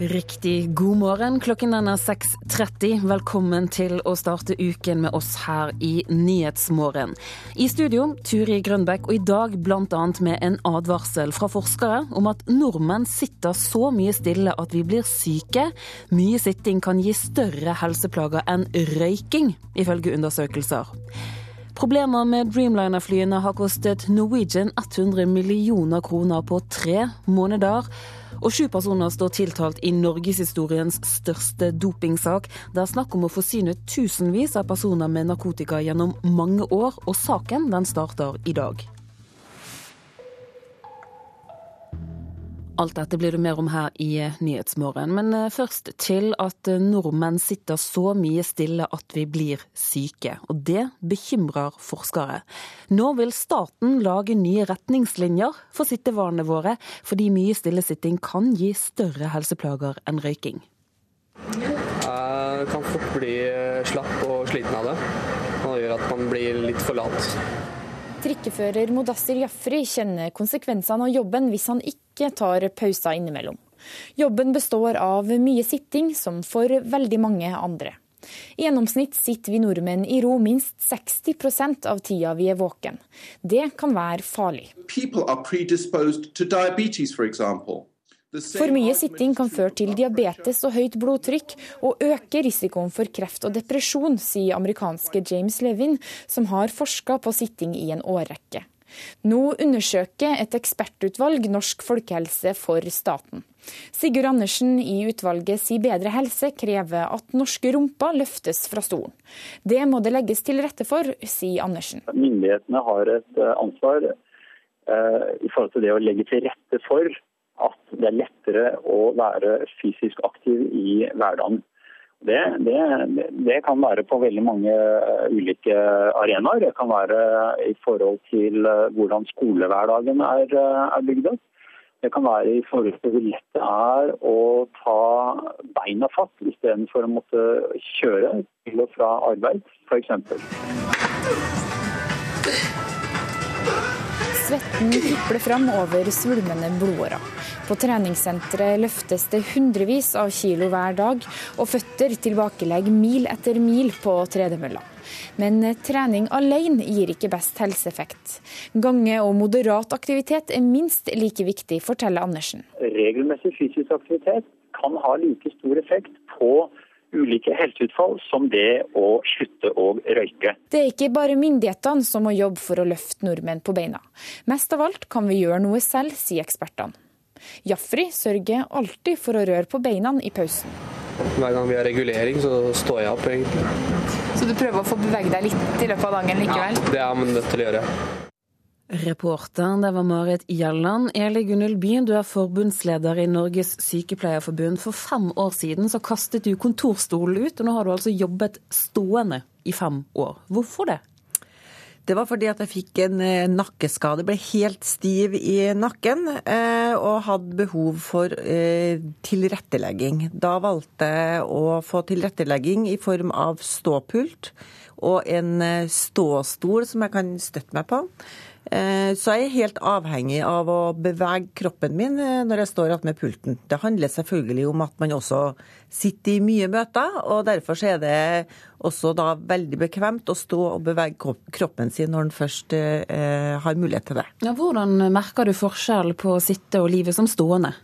Riktig god morgen. Klokken er 6.30. Velkommen til å starte uken med oss her i Nyhetsmorgen. I studio Turi Grønbekk, og i dag bl.a. med en advarsel fra forskere om at nordmenn sitter så mye stille at vi blir syke. Mye sitting kan gi større helseplager enn røyking, ifølge undersøkelser. Problemer med Dreamliner-flyene har kostet Norwegian 100 millioner kroner på tre måneder. Og sju personer står tiltalt i norgeshistoriens største dopingsak. Det er snakk om å forsyne tusenvis av personer med narkotika gjennom mange år, og saken den starter i dag. Alt dette blir det mer om her i Nyhetsmorgen. Men eh, først til at eh, nordmenn sitter så mye stille at vi blir syke. Og det bekymrer forskere. Nå vil staten lage nye retningslinjer for sittevanene våre, fordi mye stillesitting kan gi større helseplager enn røyking. Jeg kan fort bli eh, slapp og sliten av det. Og det gjør at man blir litt for lat. Trikkefører Modassir Jafri kjenner konsekvensene av jobben hvis han ikke tar pauser innimellom. Jobben består av mye sitting, som for veldig mange andre. I gjennomsnitt sitter vi nordmenn i ro minst 60% av tida vi er våken. Det kan være farlig. For mye sitting kan føre til diabetes og høyt blodtrykk, og øke risikoen for kreft og depresjon, sier amerikanske James Levin, som har forska på sitting i en årrekke. Nå undersøker et ekspertutvalg norsk folkehelse for staten. Sigurd Andersen i utvalget Si bedre helse krever at norske rumper løftes fra stolen. Det må det legges til rette for, sier Andersen. Myndighetene har et eh, ansvar eh, i forhold til det å legge til rette for at det er lettere å være fysisk aktiv i hverdagen. Det, det, det, kan være på veldig mange eh, ulike arenaer. Det kan være i forhold til eh, hvordan skolehverdagen er, eh, er bygd opp. Det kan være i forhold til hvor lett det er å ta beina fatt istedenfor å måtte kjøre til og fra arbeid, f.eks. Svetten pipler fram over svulmende blodårer. På treningssenteret løftes det hundrevis av kilo hver dag, og føtter tilbakelegger mil etter mil på tredemølla. Men trening alene gir ikke best helseeffekt. Gange og moderat aktivitet er minst like viktig, forteller Andersen. Regelmessig fysisk aktivitet kan ha like stor effekt på ulike helseutfall som det å slutte å røyke. Det er ikke bare myndighetene som må jobbe for å løfte nordmenn på beina. Mest av alt kan vi gjøre noe selv, sier ekspertene. Jafri sørger alltid for å røre på beina i pausen. Hver gang vi har regulering, så står jeg opp, egentlig. Så du prøver å få bevege deg litt i løpet av dagen likevel? Ja, det er man nødt til å gjøre. Reporter, det var Marit Gjelland. Eli Gunhild Byen, du er forbundsleder i Norges Sykepleierforbund. For fem år siden så kastet du kontorstolen ut, og nå har du altså jobbet stående i fem år. Hvorfor det? Det var fordi at jeg fikk en eh, nakkeskade. Ble helt stiv i nakken eh, og hadde behov for eh, tilrettelegging. Da valgte jeg å få tilrettelegging i form av ståpult og en ståstol som jeg kan støtte meg på. Eh, så jeg er helt avhengig av å bevege kroppen min eh, når jeg står med pulten. Det handler selvfølgelig om at man også sitter i mye møter, og derfor er det også da veldig bekvemt å stå og bevege kroppen sin når en først eh, har mulighet til det. Ja, hvordan merker du forskjell på å sitte og livet som stående?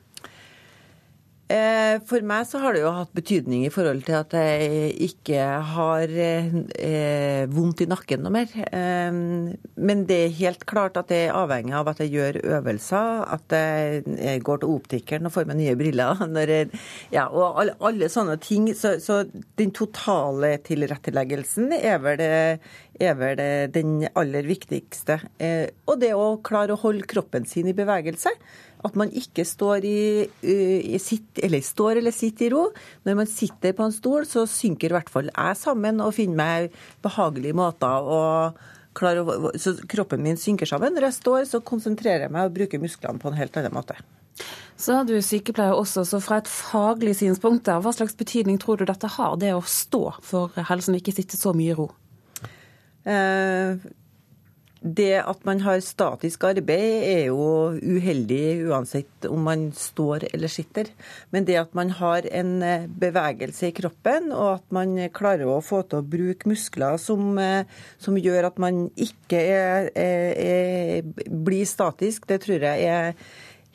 Eh, for meg så har det jo hatt betydning i forhold til at jeg ikke har eh, vondt i nakken noe mer. Eh, men det er helt klart at det er avhengig av at jeg gjør øvelser, at jeg går til optikeren og får meg nye briller. Jeg, ja, og alle, alle, sånne ting. Så, så, den totale tilretteleggelsen er vel, er vel den aller viktigste. og det å klare å holde kroppen sin i bevegelse at man ikke står, i, i sitt, eller står eller sitter i ro. Når man sitter på en stol, så synker i hvert fall jeg sammen og finner meg behagelige måter å klare å Så kroppen min synker sammen. Når jeg står, så konsentrerer jeg meg og bruker musklene på en helt annen måte. Så er du sykepleier også, så fra et faglig synspunkt, hva slags betydning tror du dette har, det å stå for helsen og ikke sitte så mye i ro? Eh, det at man har statisk arbeid er jo uheldig uansett om man står eller sitter. Men det at man har en eh, bevegelse i kroppen, og at man klarer å få til å bruke muskler som, eh, som gjør at man ikke er, er, er, blir statisk, det tror jeg er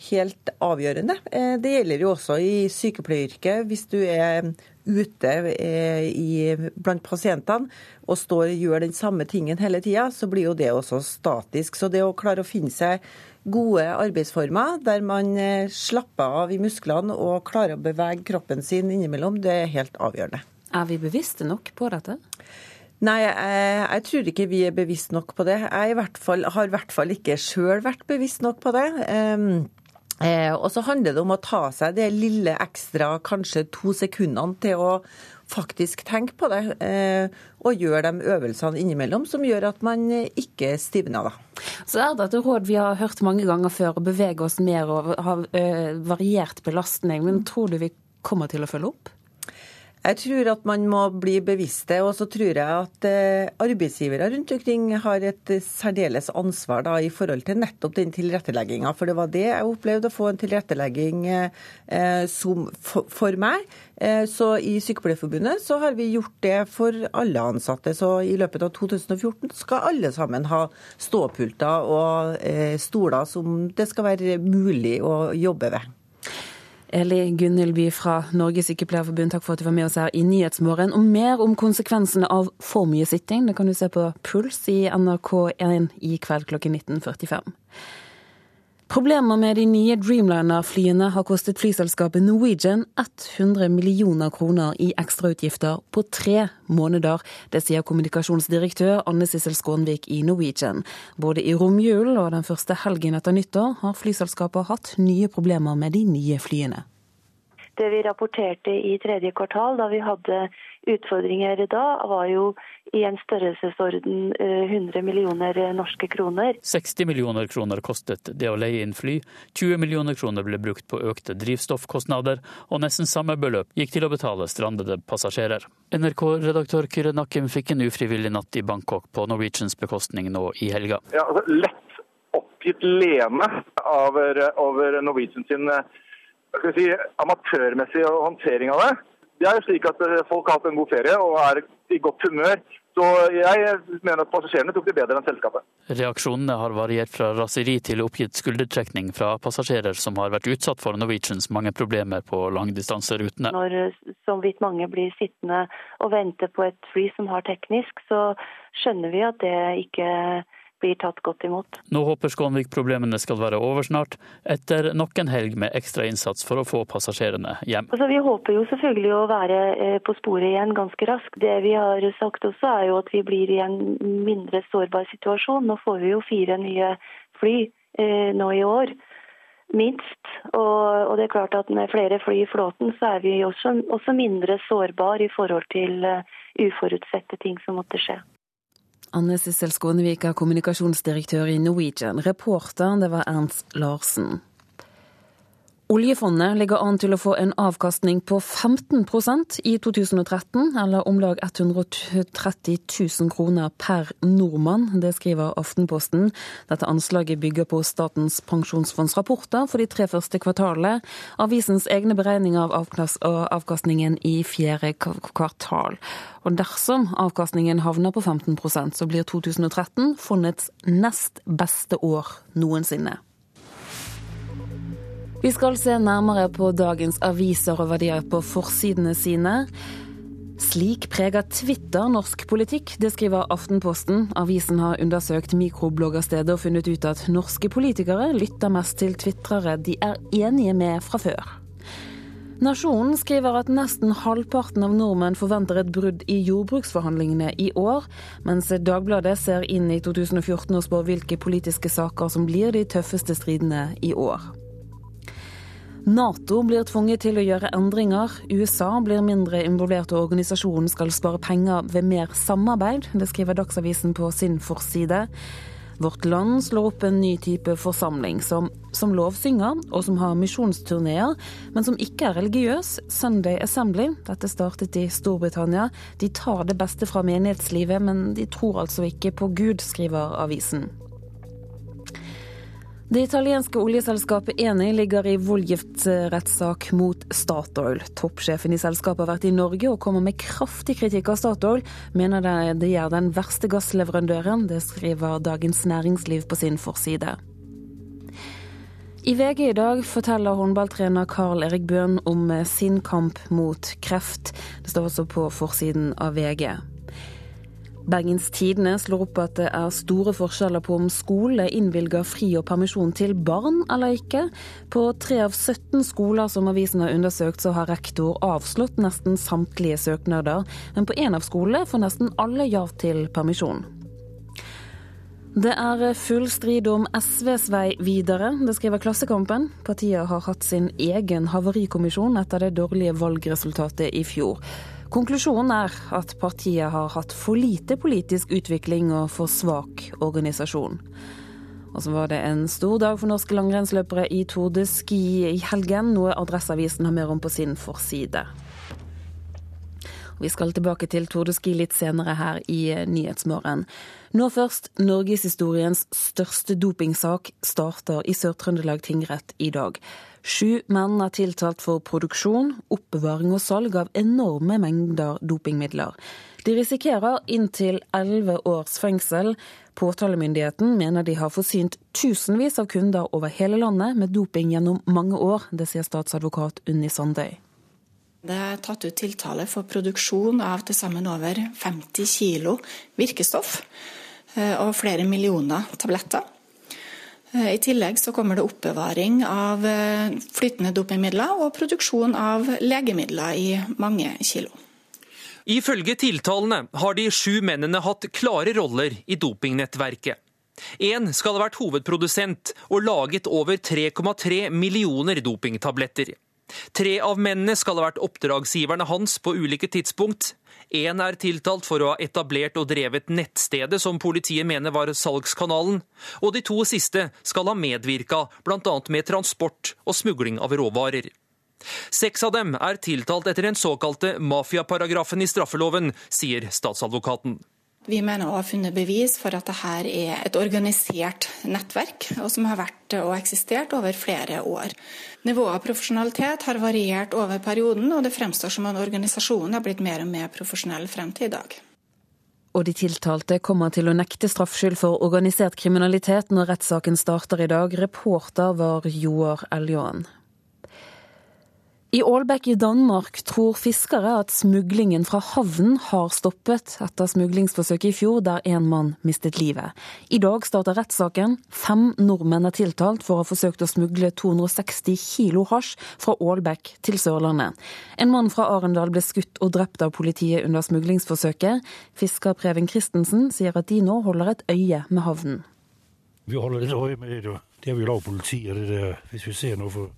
helt avgjørende. Eh, det gjelder jo også i sykepleieryrket. Hvis du er ute eh, i, blant pasientene og står og gjør den samme tingen hele tida, så blir jo det også statisk. Så det å klare å finne seg gode arbeidsformer der man eh, slapper av i musklene og klarer å bevege kroppen sin innimellom, det er helt avgjørende. Er vi bevisste nok på dette? Nei, jeg, jeg, tror ikke vi er bevisst nok på det. Jeg i fall, har i hvert fall ikke sjøl vært bevisst nok på det. Um, Eh, og så handler det om å ta seg det lille ekstra, kanskje to sekundene, til å faktisk tenke på det. Eh, og gjøre de øvelsene innimellom som gjør at man ikke stivner. da. Så er det et råd vi har hørt mange ganger før, å bevege oss mer og ha eh, variert belastning. Men tror du vi kommer til å følge opp? Jeg tror at man må bli bevisste, og så tror jeg at eh, arbeidsgivere rundt omkring har et særdeles ansvar da, i forhold til nettopp den tilrettelegginga. For det var det jeg opplevde, å få en tilrettelegging eh, som, for, for, meg. Eh, så i Sykepleierforbundet så har vi gjort det for alle ansatte. Så i løpet av 2014 skal alle sammen ha ståpulter og eh, stoler som det skal være mulig å jobbe ved. Eli Gunhildby fra Norges Sykepleierforbund, takk for at du var med oss her i Nyhetsmorgen. Og mer om konsekvensene av for mye sitting, det kan du se på Puls i NRK1 i kveld klokken 19.45. Problemer med de nye Dreamliner-flyene har kostet flyselskapet Norwegian 100 millioner kroner i ekstrautgifter på tre måneder. Det sier kommunikasjonsdirektør Anne Sissel Skånvik i Norwegian. Både i romjulen og den første helgen etter nyttår har flyselskapet hatt nye problemer med de nye flyene. Det vi rapporterte i tredje kvartal, da vi hadde utfordringer da, var jo i en størrelsesorden 100 eh, millioner norske kroner. 60 millioner kroner kostet det å leie inn fly, 20 millioner kroner ble brukt på økte drivstoffkostnader, og nesten samme beløp gikk til å betale strandede passasjerer. NRK-redaktør Kyrre Nakkim fikk en ufrivillig natt i Bangkok på Norwegians bekostning nå i helga. Ja, altså, lett oppgitt lene over, over Norwegian sin si, amatørmessige håndtering av det. Det er jo slik at eh, folk har hatt en god ferie og er i godt humør. Så jeg mener at passasjerene tok det bedre enn selskapet. Reaksjonene har variert fra raseri til oppgitt skuldertrekning fra passasjerer som har vært utsatt for Norwegians mange problemer på langdistanserutene. Når så vidt mange blir sittende og vente på et fly som har teknisk, så skjønner vi at det ikke blir tatt godt imot. Nå håper Skånvik problemene skal være over snart, etter nok en helg med ekstra innsats for å få passasjerene hjem. Altså, vi håper jo selvfølgelig å være eh, på sporet igjen ganske raskt. Det vi har sagt også er jo at vi blir i en mindre sårbar situasjon. Nå får vi jo fire nye fly eh, nå i år. Minst. Og, og, det er klart at med flere fly i flåten, så er vi også, også mindre sårbare i forhold til uh, uforutsette ting som måtte skje. Anne Sissel Skånevik er kommunikasjonsdirektør i Norwegian. Reporter, det var Ernst Larsen. Oljefondet ligger an til å få en avkastning på 15% i 2013, eller om lag 130 000 kroner per nordmann. Det skriver Aftenposten. Dette anslaget bygger på Statens pensjonsfonds rapporter for de tre første kvartalene. Avisens egne beregninger av avkastningen i fjerde kvartal. Og dersom avkastningen havner på 15% så blir 2013 fondets nest beste år noensinne. Vi skal se nærmere på dagens aviser og hva de er på forsidene sine. Slik preger Twitter norsk politikk, det skriver Aftenposten. Avisen har undersøkt mikrobloggerstedet og funnet ut at norske politikere lytter mest til tvitrere de er enige med fra før. Nasjonen skriver at nesten halvparten av nordmenn forventer et brudd i jordbruksforhandlingene i år, mens Dagbladet ser inn i 2014 og spår hvilke politiske saker som blir de tøffeste stridene i år. Nato blir tvunget til å gjøre endringer. USA blir mindre involvert, og organisasjonen skal spare penger ved mer samarbeid. Det skriver Dagsavisen på sin forside. Vårt Land slår opp en ny type forsamling, som, som lovsynger og som har misjonsturneer, men som ikke er religiøs. Sunday Assembly. Dette startet i Storbritannia. De tar det beste fra menighetslivet, men de tror altså ikke på Gud, skriver avisen. Det italienske oljeselskapet Eni ligger i voldgiftsrettssak mot Statoil. Toppsjefen i selskapet har vært i Norge og kommer med kraftig kritikk av Statoil. Mener det, gjør den verste gassleverandøren. Det skriver Dagens Næringsliv på sin forside. I VG i dag forteller håndballtrener Carl Erik Bøhn om sin kamp mot kreft. Det står også på forsiden av VG. Bergens Tidende slår opp at det er store forskjeller på om skole innvilger fri og permisjon til barn eller ikke. På tre av 17 skoler som avisen har undersøkt, så har rektor avslått nesten samtlige søknader. Men på én av skolene får nesten alle ja til permisjon. Det er full strid om SVs vei videre, det skriver Klassekampen. Partiet har hatt sin egen havarikommisjon etter det dårlige valgresultatet i fjor. Konklusjonen er at partiet har hatt for lite politisk utvikling og for svak organisasjon. Og så var det en stor dag for norske langrennsløpere i Tour de Ski i helgen, noe Adresseavisen har mer om på sin forside. Vi skal tilbake til Tour de Ski litt senere her i Nyhetsmorgen. Nå først. Norgeshistoriens største dopingsak starter i Sør-Trøndelag tingrett i dag. Sju menn er tiltalt for produksjon, oppbevaring og salg av enorme mengder dopingmidler. De risikerer inntil elleve års fengsel. Påtalemyndigheten mener de har forsynt tusenvis av kunder over hele landet med doping gjennom mange år. Det sier statsadvokat Unni Sandøy. Det er tatt ut tiltale for produksjon av til sammen over 50 kilo virkestoff eh, og flere millioner tabletter. Eh, I tillegg så kommer det oppbevaring av eh, flytende dopingmidler og produksjon av legemidler i mange kilo. Ifølge tiltalene har de sju mennene hatt klare roller i dopingnettverket. Én skal ha vært hovedprodusent og laget over 3,3 millioner dopingtabletter. Tre av mennene skal ha vært oppdragsgiverne hans på ulike tidspunkt. Én er tiltalt for å ha etablert og drevet nettstedet som politiet mener var salgskanalen. Og de to siste skal ha medvirka bl.a. med transport og smugling av råvarer. Seks av dem er tiltalt etter den såkalte mafiaparagrafen i straffeloven, sier statsadvokaten. Vi mener å ha funnet bevis for at dette er et organisert nettverk, og som har vært og eksistert over flere år. Nivået av profesjonalitet har variert over perioden, og det fremstår som at organisasjonen har blitt mer og mer profesjonell frem til i dag. Og de tiltalte kommer til å nekte straffskyld for organisert kriminalitet når rettssaken starter i dag. Reporter var Joar Eljåen. I Aalbæk i Danmark tror fiskere at smuglingen fra havnen har stoppet etter smuglingsforsøket i fjor, der én mann mistet livet. I dag starter rettssaken. Fem nordmenn er tiltalt for å ha forsøkt å smugle 260 kilo hasj fra Aalbæk til Sørlandet. En mann fra Arendal ble skutt og drept av politiet under smuglingsforsøket. Fisker Preben Christensen sier at de nå holder et øye med havnen. Vi holder et øye med det. Det har vi lov politi, og det der, hvis vi ser noe for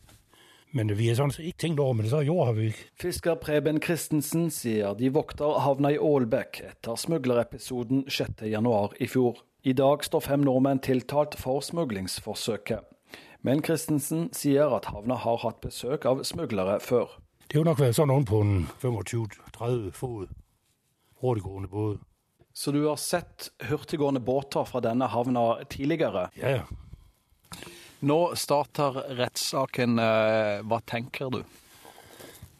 men vi har sånn ikke tenkt over men det, gjorde vi ikke. Fisker Preben Christensen sier de vokter havna i Ålbekk etter smuglerepisoden 6.1 i fjor. I dag står fem nordmenn tiltalt for smuglingsforsøket. Men Christensen sier at havna har hatt besøk av smuglere før. Det har nok vært sånn noen på 25-30 fot hurtiggående båt. Så du har sett hurtiggående båter fra denne havna tidligere? Ja, ja. Nå starter rettssaken. Eh, hva tenker du?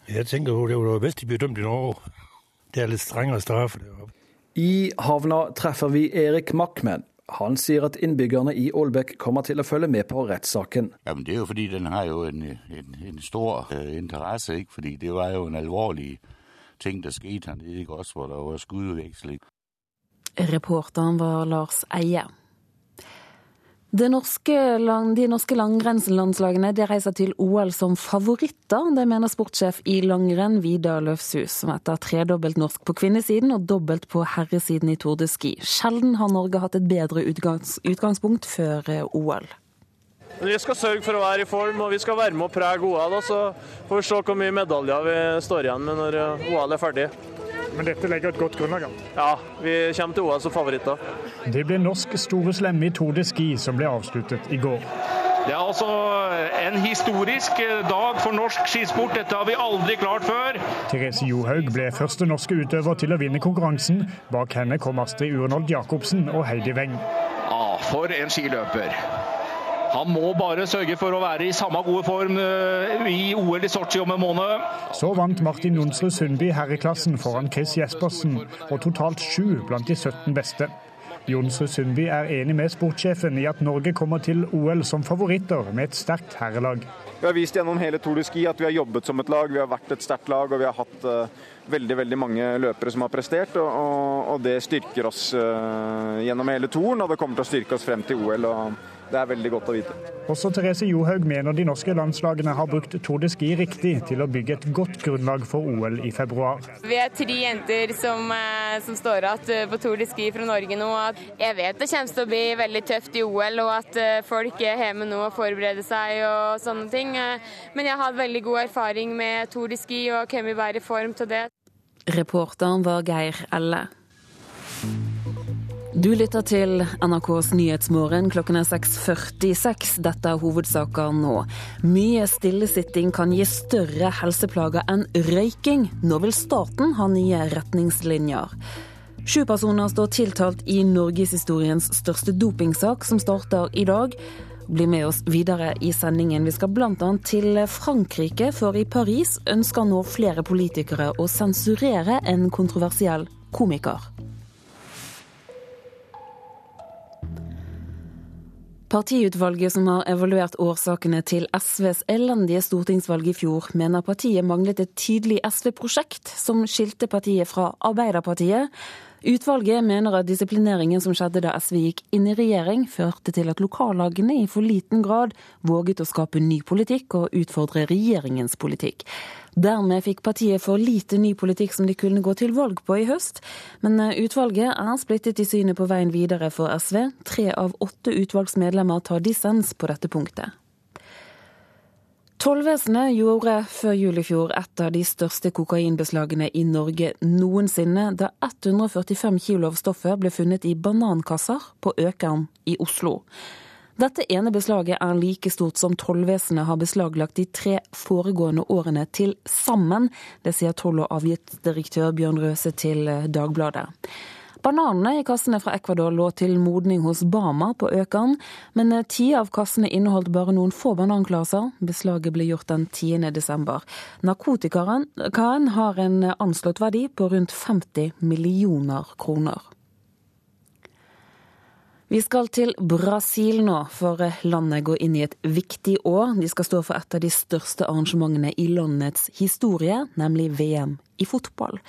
Jeg tenker det var best de ble dømt i Norge. Det er litt strengere straff. I havna treffer vi Erik Mackman. Han sier at innbyggerne i Ålbekk kommer til å følge med på rettssaken. Ja, det er jo fordi den har jo en, en, en stor uh, interesse. Ikke? Fordi det var jo en alvorlig ting der skjedde her nede, ikke? også hvor det var skuddveksling. Reporteren var Lars Eie. Norske, de norske langrennslandslagene reiser til OL som favoritter. Det mener sportssjef i langrenn Vidar Løfshus, som etter tredobbelt norsk på kvinnesiden og dobbelt på herresiden i Tour de Ski. Sjelden har Norge hatt et bedre utgangs, utgangspunkt før eh, OL. Vi skal sørge for å være i form og vi skal være med å prege OL. Så får vi se hvor mye medaljer vi står igjen med når eh, OL er ferdig. Men dette legger et godt grunnlag. Ja, vi kommer til OL som favoritter. Det ble norsk store slemme i Tour de Ski som ble avsluttet i går. Det er altså en historisk dag for norsk skisport. Dette har vi aldri klart før. Therese Johaug ble første norske utøver til å vinne konkurransen. Bak henne kom Astrid Urnold Jacobsen og Heidi Weng. Ah, for en skiløper. Han må bare sørge for å være i samme gode form eh, i OL i Sotsji om en måned. Så vant Martin Jonsrud Sundby herreklassen foran Chris Jespersen, og totalt sju blant de 17 beste. Jonsrud Sundby er enig med sportssjefen i at Norge kommer til OL som favoritter med et sterkt herrelag. Vi har vist gjennom hele Tour de Ski at vi har jobbet som et lag, vi har vært et sterkt lag og vi har hatt uh, veldig veldig mange løpere som har prestert. Og, og, og det styrker oss uh, gjennom hele touren, og det kommer til å styrke oss frem til OL. og det er veldig godt å vite. Også Therese Johaug mener de norske landslagene har brukt Tour de Ski riktig til å bygge et godt grunnlag for OL i februar. Vi er tre jenter som, eh, som står igjen på Tour de Ski fra Norge nå. Jeg vet det kommer til å bli veldig tøft i OL, og at eh, folk er hjemme nå og forbereder seg og sånne ting. Eh, men jeg har hatt veldig god erfaring med Tour de Ski og kommet være i form til det. Reporteren var Geir Elle. Du lytter til NRKs Nyhetsmorgen. Klokken er 6.46. Dette er hovedsaker nå. Mye stillesitting kan gi større helseplager enn røyking. Nå vil staten ha nye retningslinjer. Sju personer står tiltalt i norgeshistoriens største dopingsak, som starter i dag. Bli med oss videre i sendingen. Vi skal bl.a. til Frankrike, for i Paris ønsker nå flere politikere å sensurere en kontroversiell komiker. Partiutvalget som har evaluert årsakene til SVs elendige stortingsvalg i fjor, mener partiet manglet et tydelig SV-prosjekt som skilte partiet fra Arbeiderpartiet. Utvalget mener at disiplineringen som skjedde da SV gikk inn i regjering, førte til at lokallagene i for liten grad våget å skape ny politikk og utfordre regjeringens politikk. Dermed fikk partiet for lite ny politikk som de kunne gå til valg på i høst. Men eh, utvalget er splittet i synet på veien videre for SV. Tre av åtte utvalgsmedlemmer tar dissens på dette punktet. Tollvesenet gjorde før jul i fjor et av de største kokainbeslagene i Norge noensinne, da 145 kilo av stoffet ble funnet i banankasser på Økern i Oslo. Dette ene beslaget er like stort som tollvesenet har beslaglagt de tre foregående årene til sammen. Det sier toll- og avgiftsdirektør Bjørn Røse til Dagbladet. Bananene i kassene fra Ecuador lå til modning hos Bama på Økern, men eh, ti av kassene inneholdt bare noen få bananklaser. Beslaget ble gjort den 10. desember. Narkotikaen har en anslått verdi på rundt 50 millioner kroner. Vi skal til Brasil nå, for landet går inn i et viktig år. De skal stå for et av de største arrangementene i landets historie, nemlig VM i fotball.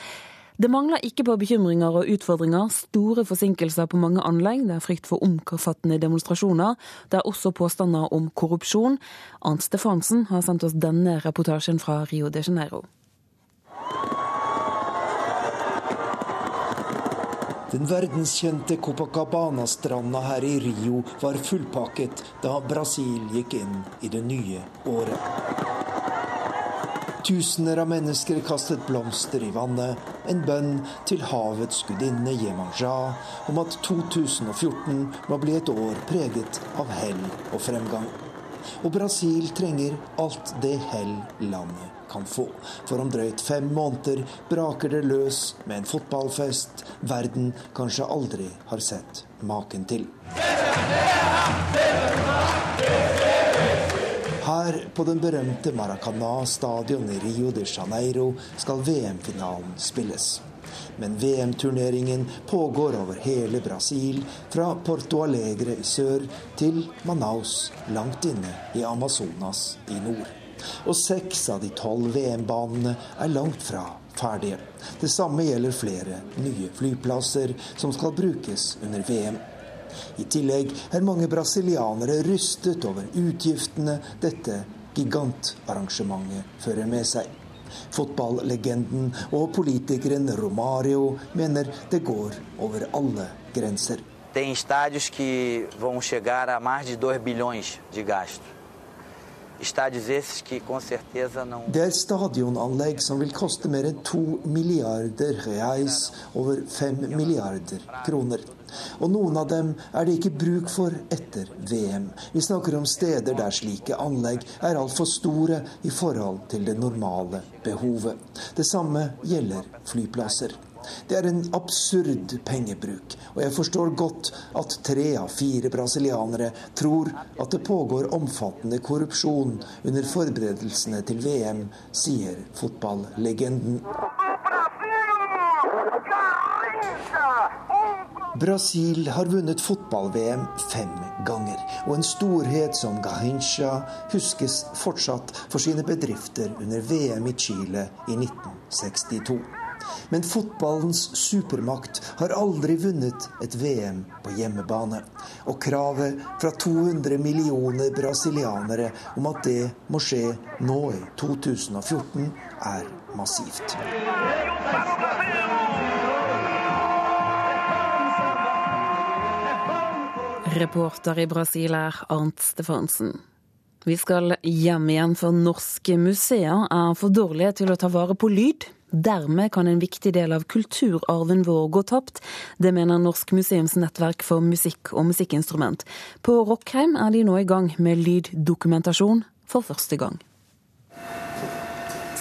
Det mangler ikke på bekymringer og utfordringer. Store forsinkelser på mange anlegg. Det er frykt for omfattende demonstrasjoner. Det er også påstander om korrupsjon. Arnt Stefansen har sendt oss denne reportasjen fra Rio de Janeiro. Den verdenskjente Copacabana-stranda her i Rio var fullpakket da Brasil gikk inn i det nye året. Tusener av mennesker kastet blomster i vannet, en bønn til havets gudinne Yemanja om at 2014 må bli et år preget av hell og fremgang. Og Brasil trenger alt det hell landet kan få. For om drøyt fem måneder braker det løs med en fotballfest verden kanskje aldri har sett maken til. Her på den berømte Maracana stadion i Rio de Janeiro skal VM-finalen spilles. Men VM-turneringen pågår over hele Brasil, fra Porto Alegre i sør til Manaus langt inne i Amazonas i nord. Og seks av de tolv VM-banene er langt fra ferdige. Det samme gjelder flere nye flyplasser som skal brukes under VM. I tillegg er mange brasilianere rystet over utgiftene dette gigantarrangementet fører med seg. Fotballegenden og politikeren Romario mener det går over alle grenser. Tem estádios que vão chegar a mais de 2 bilhões de Det er stadionanlegg som vil koste mer enn to milliarder reais, over fem milliarder kroner. Og noen av dem er det ikke bruk for etter VM. Vi snakker om steder der slike anlegg er altfor store i forhold til det normale behovet. Det samme gjelder flyplasser. Det er en absurd pengebruk, og jeg forstår godt at tre av fire brasilianere tror at det pågår omfattende korrupsjon under forberedelsene til VM, sier fotballegenden. Brasil har vunnet fotball-VM fem ganger, og en storhet som Gahincha huskes fortsatt for sine bedrifter under VM i Chile i 1962. Men fotballens supermakt har aldri vunnet et VM på hjemmebane. Og kravet fra 200 millioner brasilianere om at det må skje nå i 2014, er massivt. Reporter i Brasil er Arnt Stefansen. Vi skal hjem igjen, for norske museer er for dårlige til å ta vare på lyd. Dermed kan en viktig del av kulturarven vår gå tapt. Det mener Norsk museumsnettverk for musikk og musikkinstrument. På Rockheim er de nå i gang med lyddokumentasjon for første gang.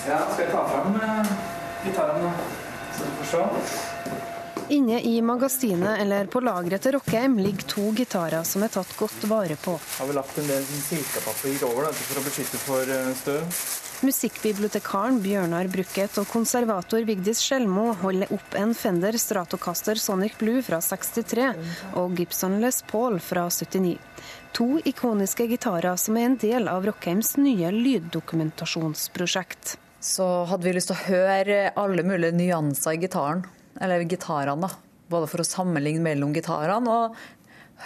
Ja, skal jeg ta fram gitaren, så du får se? Inne i magasinet eller på lageret til Rockheim ligger to gitarer som er tatt godt vare på. Har vi lagt en del silkepapir over dette for å beskytte for eh, støv? Musikkbibliotekaren Bjørnar Brukket og konservator Vigdis Skjelmo holder opp en Fender Stratocaster Sonic Blue fra 63 og Gibson Les Paul fra 79. To ikoniske gitarer som er en del av Rockheims nye lyddokumentasjonsprosjekt. Så hadde vi lyst til å høre alle mulige nyanser i gitaren eller gitarene. Både for å sammenligne mellom gitarene og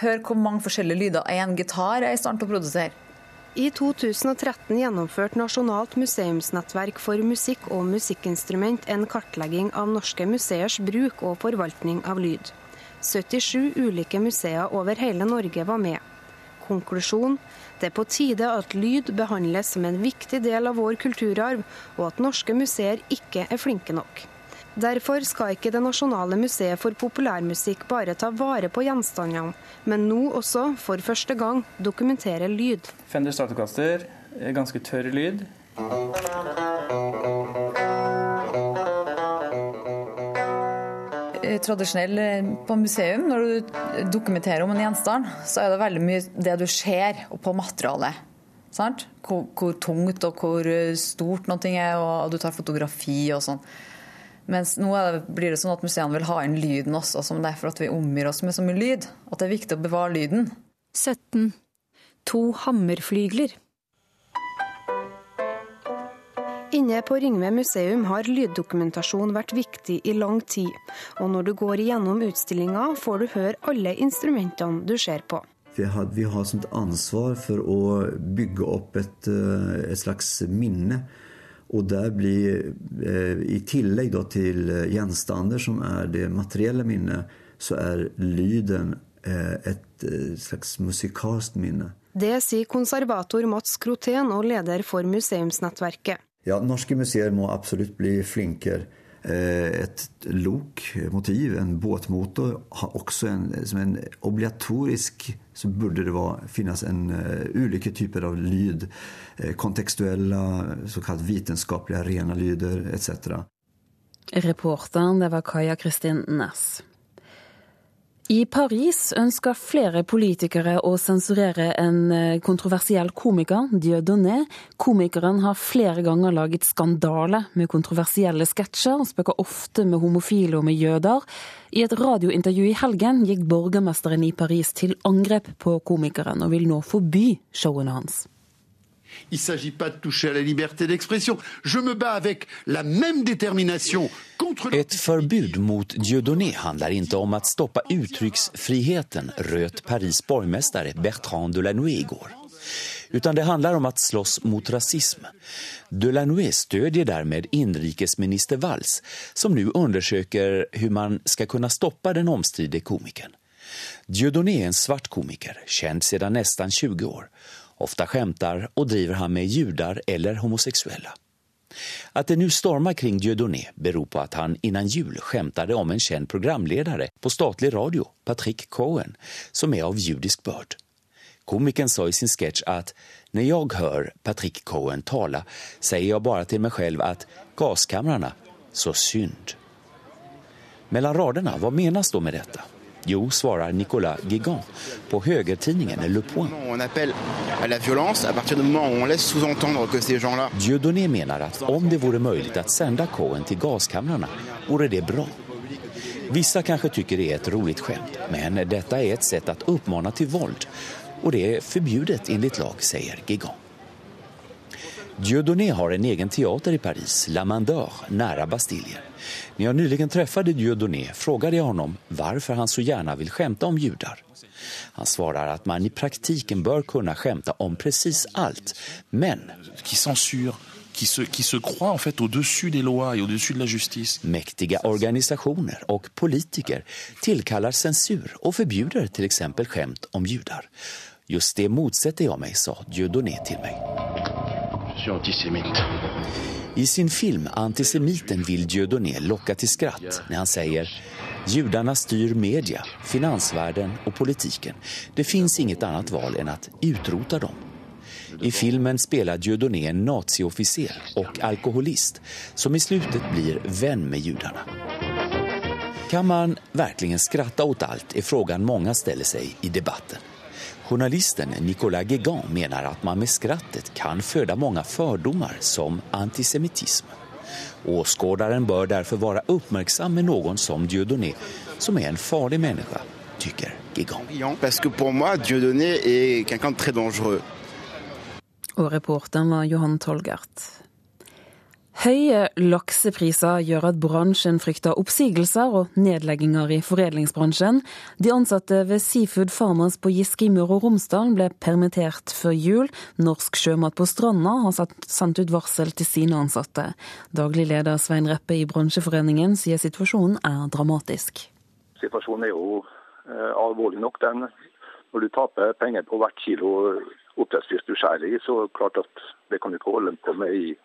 høre hvor mange forskjellige lyder én gitar er i stand til å produsere. I 2013 gjennomførte Nasjonalt museumsnettverk for musikk og musikkinstrument en kartlegging av norske museers bruk og forvaltning av lyd. 77 ulike museer over hele Norge var med. Konklusjon det er på tide at lyd behandles som en viktig del av vår kulturarv, og at norske museer ikke er flinke nok. Derfor skal ikke Det nasjonale museet for populærmusikk bare ta vare på gjenstandene, men nå også, for første gang, dokumentere lyd. Fender Stratocaster, ganske tørr lyd. Eh, tradisjonell eh, på museum, når du dokumenterer om en gjenstand, så er det veldig mye det du ser på materialet. Hvor, hvor, tungt og hvor eh, stort noe er, og du tar fotografi og sånn. Mens nå det, blir det sånn at museene vil ha inn lyden også, som det er for at vi omgir oss med så mye lyd. At det er viktig å bevare lyden. 17. To hammerflygler. Inne på Ringve museum har lyddokumentasjon vært viktig i lang tid. Og når du går igjennom utstillinga, får du høre alle instrumentene du ser på. Vi har, vi har et ansvar for å bygge opp et, eh, et slags minne og der blir, eh, i tillegg til eh, gjenstander som er det materielle minnet, så er lyden eh, et slags musikalsk minne. Det sier konservator Mats Krotén og leder for museumsnettverket. Ja, Norske museer må absolutt bli flinkere. Et lokmotiv, en båtmotor, har også en, som en obligatorisk så burde det være, finnes en uh, ulike typer av lyd. Uh, kontekstuelle, såkalt vitenskapelige, rene lyder etc. Reporteren det var Kaja Kristin Næss. I Paris ønsker flere politikere å sensurere en eh, kontroversiell komiker, Dieudonné. Komikeren har flere ganger laget skandale med kontroversielle sketsjer, spøker ofte med homofile og med jøder. I et radiointervju i helgen gikk borgermesteren i Paris til angrep på komikeren, og vil nå forby showene hans. Il ne s'agit pas de toucher à la liberté d'expression. Je me bats avec la même détermination. Ett förbud mot Dieudonné handlar inte om att stoppa uttrycksfriheten, röt Paris borgmästare Bertrand Delanoë igår. Utan det handlar om att slåss mot rasism. Delanoë stödjer därmed inrikesminister Valls som nu undersöker hur man ska kunna stoppa den omstridde komikern. Dieudonné är en svart komiker, känd sedan nästan 20 år Ofta skämtar och driver han med judar eller homosexuella. Att det nu stormar kring Dieudonné beror på att han innan jul skämtade om en känd programledare på statlig radio, Patrick Cohen, som är av judisk börd. Komikern sa i sin sketch att när jag hör Patrick Cohen tala säger jag bara till mig själv att gaskamrarna, så synd. Mellan raderna, vad menas då med detta? Jo, svarar Nicolas Gigant på högertidningen Le Point. Dieudonné menar att om det vore möjligt att sända Cohen till gaskamrarna vore det bra. Vissa kanske tycker det är ett roligt skämt, men detta är ett sätt att uppmana till våld och det är förbjudet enligt lag, säger Guégan. Dieudonné har en egen teater i Paris, La Mandeur, nära Bastiljen. När jag nyligen träffade Dieudonné frågade jag honom varför han så gärna vill skämta om judar. Han svarar att man i praktiken bör kunna skämta om precis allt, men... Qui se, qui se croit en fait au-dessus des lois et au-dessus de la justice. Mäktiga organisationer och politiker tillkallar censur och förbjuder till exempel skämt om judar. Just det motsätter jag mig, sa Dieudonné till mig. I sin film Antisemiten vill Dieudonné locka till skratt när han säger Judarna styr media, finansvärlden och politiken. Det finns inget annat val än att utrota dem. I filmen spelar Dieudonné en naziofficer och alkoholist som i slutet blir vän med judarna. Kan man verkligen skratta åt allt är frågan många ställer sig i debatten. Journalisten Nicolas Guégan menar att man med skrattet kan föda många fördomar som antisemitism. Åskådaren bör därför vara uppmärksam med någon som Dieudonné som är en farlig människa, tycker Guégan. Parce que pour moi, Dieudonné est quelqu'un de très dangereux. Og reporteren var Johan Tolgert. Høye laksepriser gjør at bransjen frykter oppsigelser og nedlegginger i foredlingsbransjen. De ansatte ved Seafood Farmers på Giske i Møre og Romsdal ble permittert før jul. Norsk Sjømat på Stranda har sendt ut varsel til sine ansatte. Daglig leder Svein Reppe i bransjeforeningen sier situasjonen er dramatisk. Situasjonen er jo eh, alvorlig nok, den. Når du taper penger på hvert kilo oppdrettsfisk du skjærer i, så klart at det kan du ikke holde på med i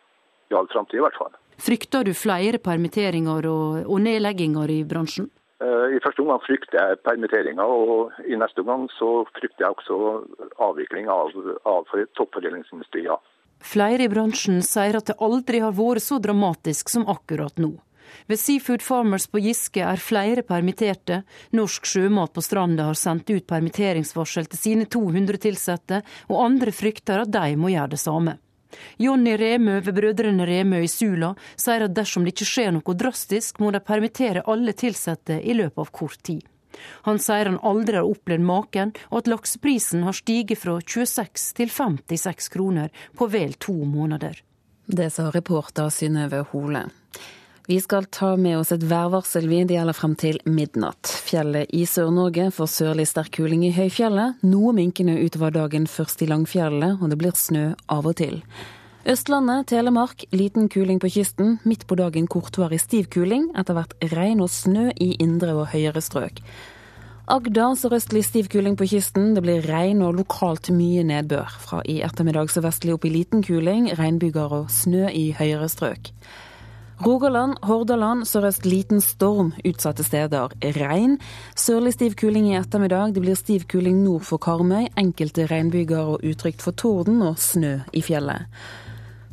i all framtid, i hvert fall. Frykter du flere permitteringer og, og nedlegginger i bransjen? I første omgang frykter jeg permitteringer, og i neste omgang så frykter jeg også avvikling av, av toppfordelingsindustrier. Flere i bransjen sier at det aldri har vært så dramatisk som akkurat nå. Ved Seafood Farmers på Giske er flere permitterte. Norsk Sjømat på Stranda har sendt ut permitteringsvarsel til sine 200 ansatte, og andre frykter at de må gjøre det samme. Jonny Remø ved Brødrene Remø i Sula sier at dersom det ikke skjer noe drastisk, må de permittere alle ansatte i løpet av kort tid. Han sier han aldri har opplevd maken, og at lakseprisen har stiget fra 26 til 56 kroner på vel to måneder. Det sa reporter Synnøve Hole. Vi skal ta med oss et værvarsel vi det gjelder frem til midnatt. Fjellet i Sør-Norge får sørlig sterk kuling i høyfjellet. Noe minkende utover dagen først i langfjellet, og det blir snø av og til. Østlandet, Telemark, liten kuling på kysten. Midt på dagen kortvarig stiv kuling. Etter hvert regn og snø i indre og høyere strøk. Agder sørøstlig stiv kuling på kysten. Det blir regn og lokalt mye nedbør. Fra i ettermiddag sørvestlig opp i liten kuling, regnbyger og snø i høyere strøk. Rogaland, Hordaland sørøst liten storm utsatte steder. Regn. Sørlig stiv kuling i ettermiddag. Det blir stiv kuling nord for Karmøy. Enkelte regnbyger og utrygt for torden og snø i fjellet.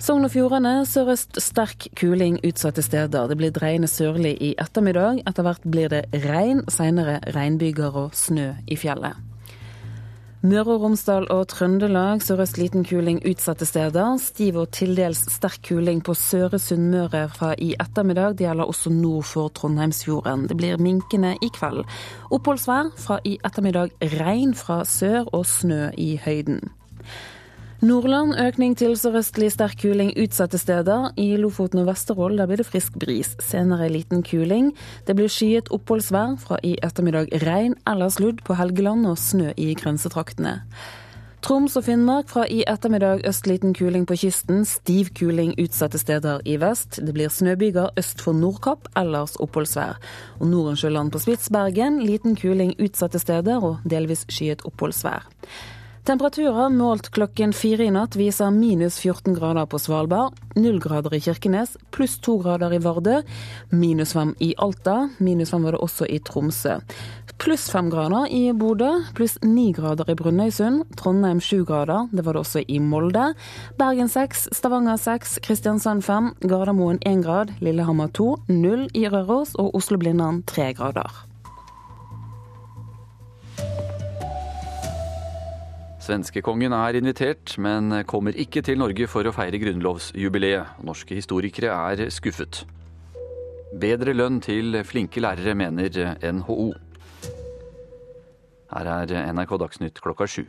Sogn og Fjordane sørøst sterk kuling utsatte steder. Det blir dreiende sørlig i ettermiddag. Etter hvert blir det regn, senere regnbyger og snø i fjellet. Møre og Romsdal og Trøndelag sørøst liten kuling utsatte steder. Stiv og til dels sterk kuling på Søre Sunnmøre fra i ettermiddag. Det gjelder også nord for Trondheimsfjorden. Det blir minkende i kveld. Oppholdsvær fra i ettermiddag regn fra sør og snø i høyden. Nordland økning til sørøstlig sterk kuling utsatte steder. I Lofoten og Vesterålen der blir det frisk bris. Senere liten kuling. Det blir skyet oppholdsvær. Fra i ettermiddag regn eller sludd på Helgeland og snø i grensetraktene. Troms og Finnmark fra i ettermiddag øst liten kuling på kysten. Stiv kuling utsatte steder i vest. Det blir snøbyger øst for Nordkapp, ellers oppholdsvær. Og Nordensjøland på Spitsbergen liten kuling utsatte steder og delvis skyet oppholdsvær. Temperaturer målt klokken fire i natt viser minus 14 grader på Svalbard, null grader i Kirkenes, pluss to grader i Vardø, minus fem i Alta, minus fem var det også i Tromsø. Pluss fem grader i Bodø, pluss ni grader i Brønnøysund, Trondheim sju grader, det var det også i Molde. Bergen seks, Stavanger seks, Kristiansand fem, Gardermoen én grad, Lillehammer to, null i Røros og Oslo-Blindern tre grader. Svenskekongen er invitert, men kommer ikke til Norge for å feire grunnlovsjubileet. Norske historikere er skuffet. Bedre lønn til flinke lærere, mener NHO. Her er NRK Dagsnytt klokka sju.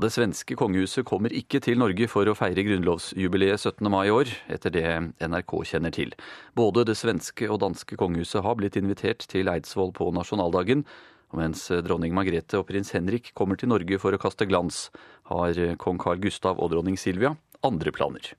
Det svenske kongehuset kommer ikke til Norge for å feire grunnlovsjubileet 17. mai i år, etter det NRK kjenner til. Både det svenske og danske kongehuset har blitt invitert til Eidsvoll på nasjonaldagen, og mens dronning Margrethe og prins Henrik kommer til Norge for å kaste glans, har kong Carl Gustav og dronning Silvia andre planer.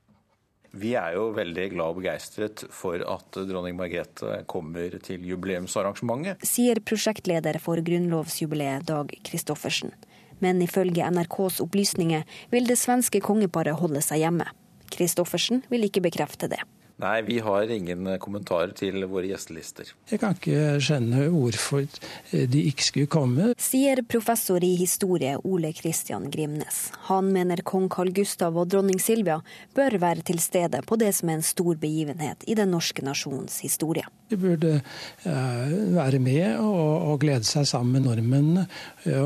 Vi er jo veldig glad og begeistret for at dronning Margrethe kommer til jubileumsarrangementet. Sier prosjektleder for grunnlovsjubileet Dag Kristoffersen. Men ifølge NRKs opplysninger vil det svenske kongeparet holde seg hjemme. Kristoffersen vil ikke bekrefte det. Nei, vi har ingen kommentarer til våre gjestelister. Jeg kan ikke skjønne hvorfor de ikke skulle komme. Sier professor i historie Ole Kristian Grimnes. Han mener kong Carl Gustav og dronning Silvia bør være til stede på det som er en stor begivenhet i den norske nasjons historie. De burde være med og glede seg sammen med nordmennene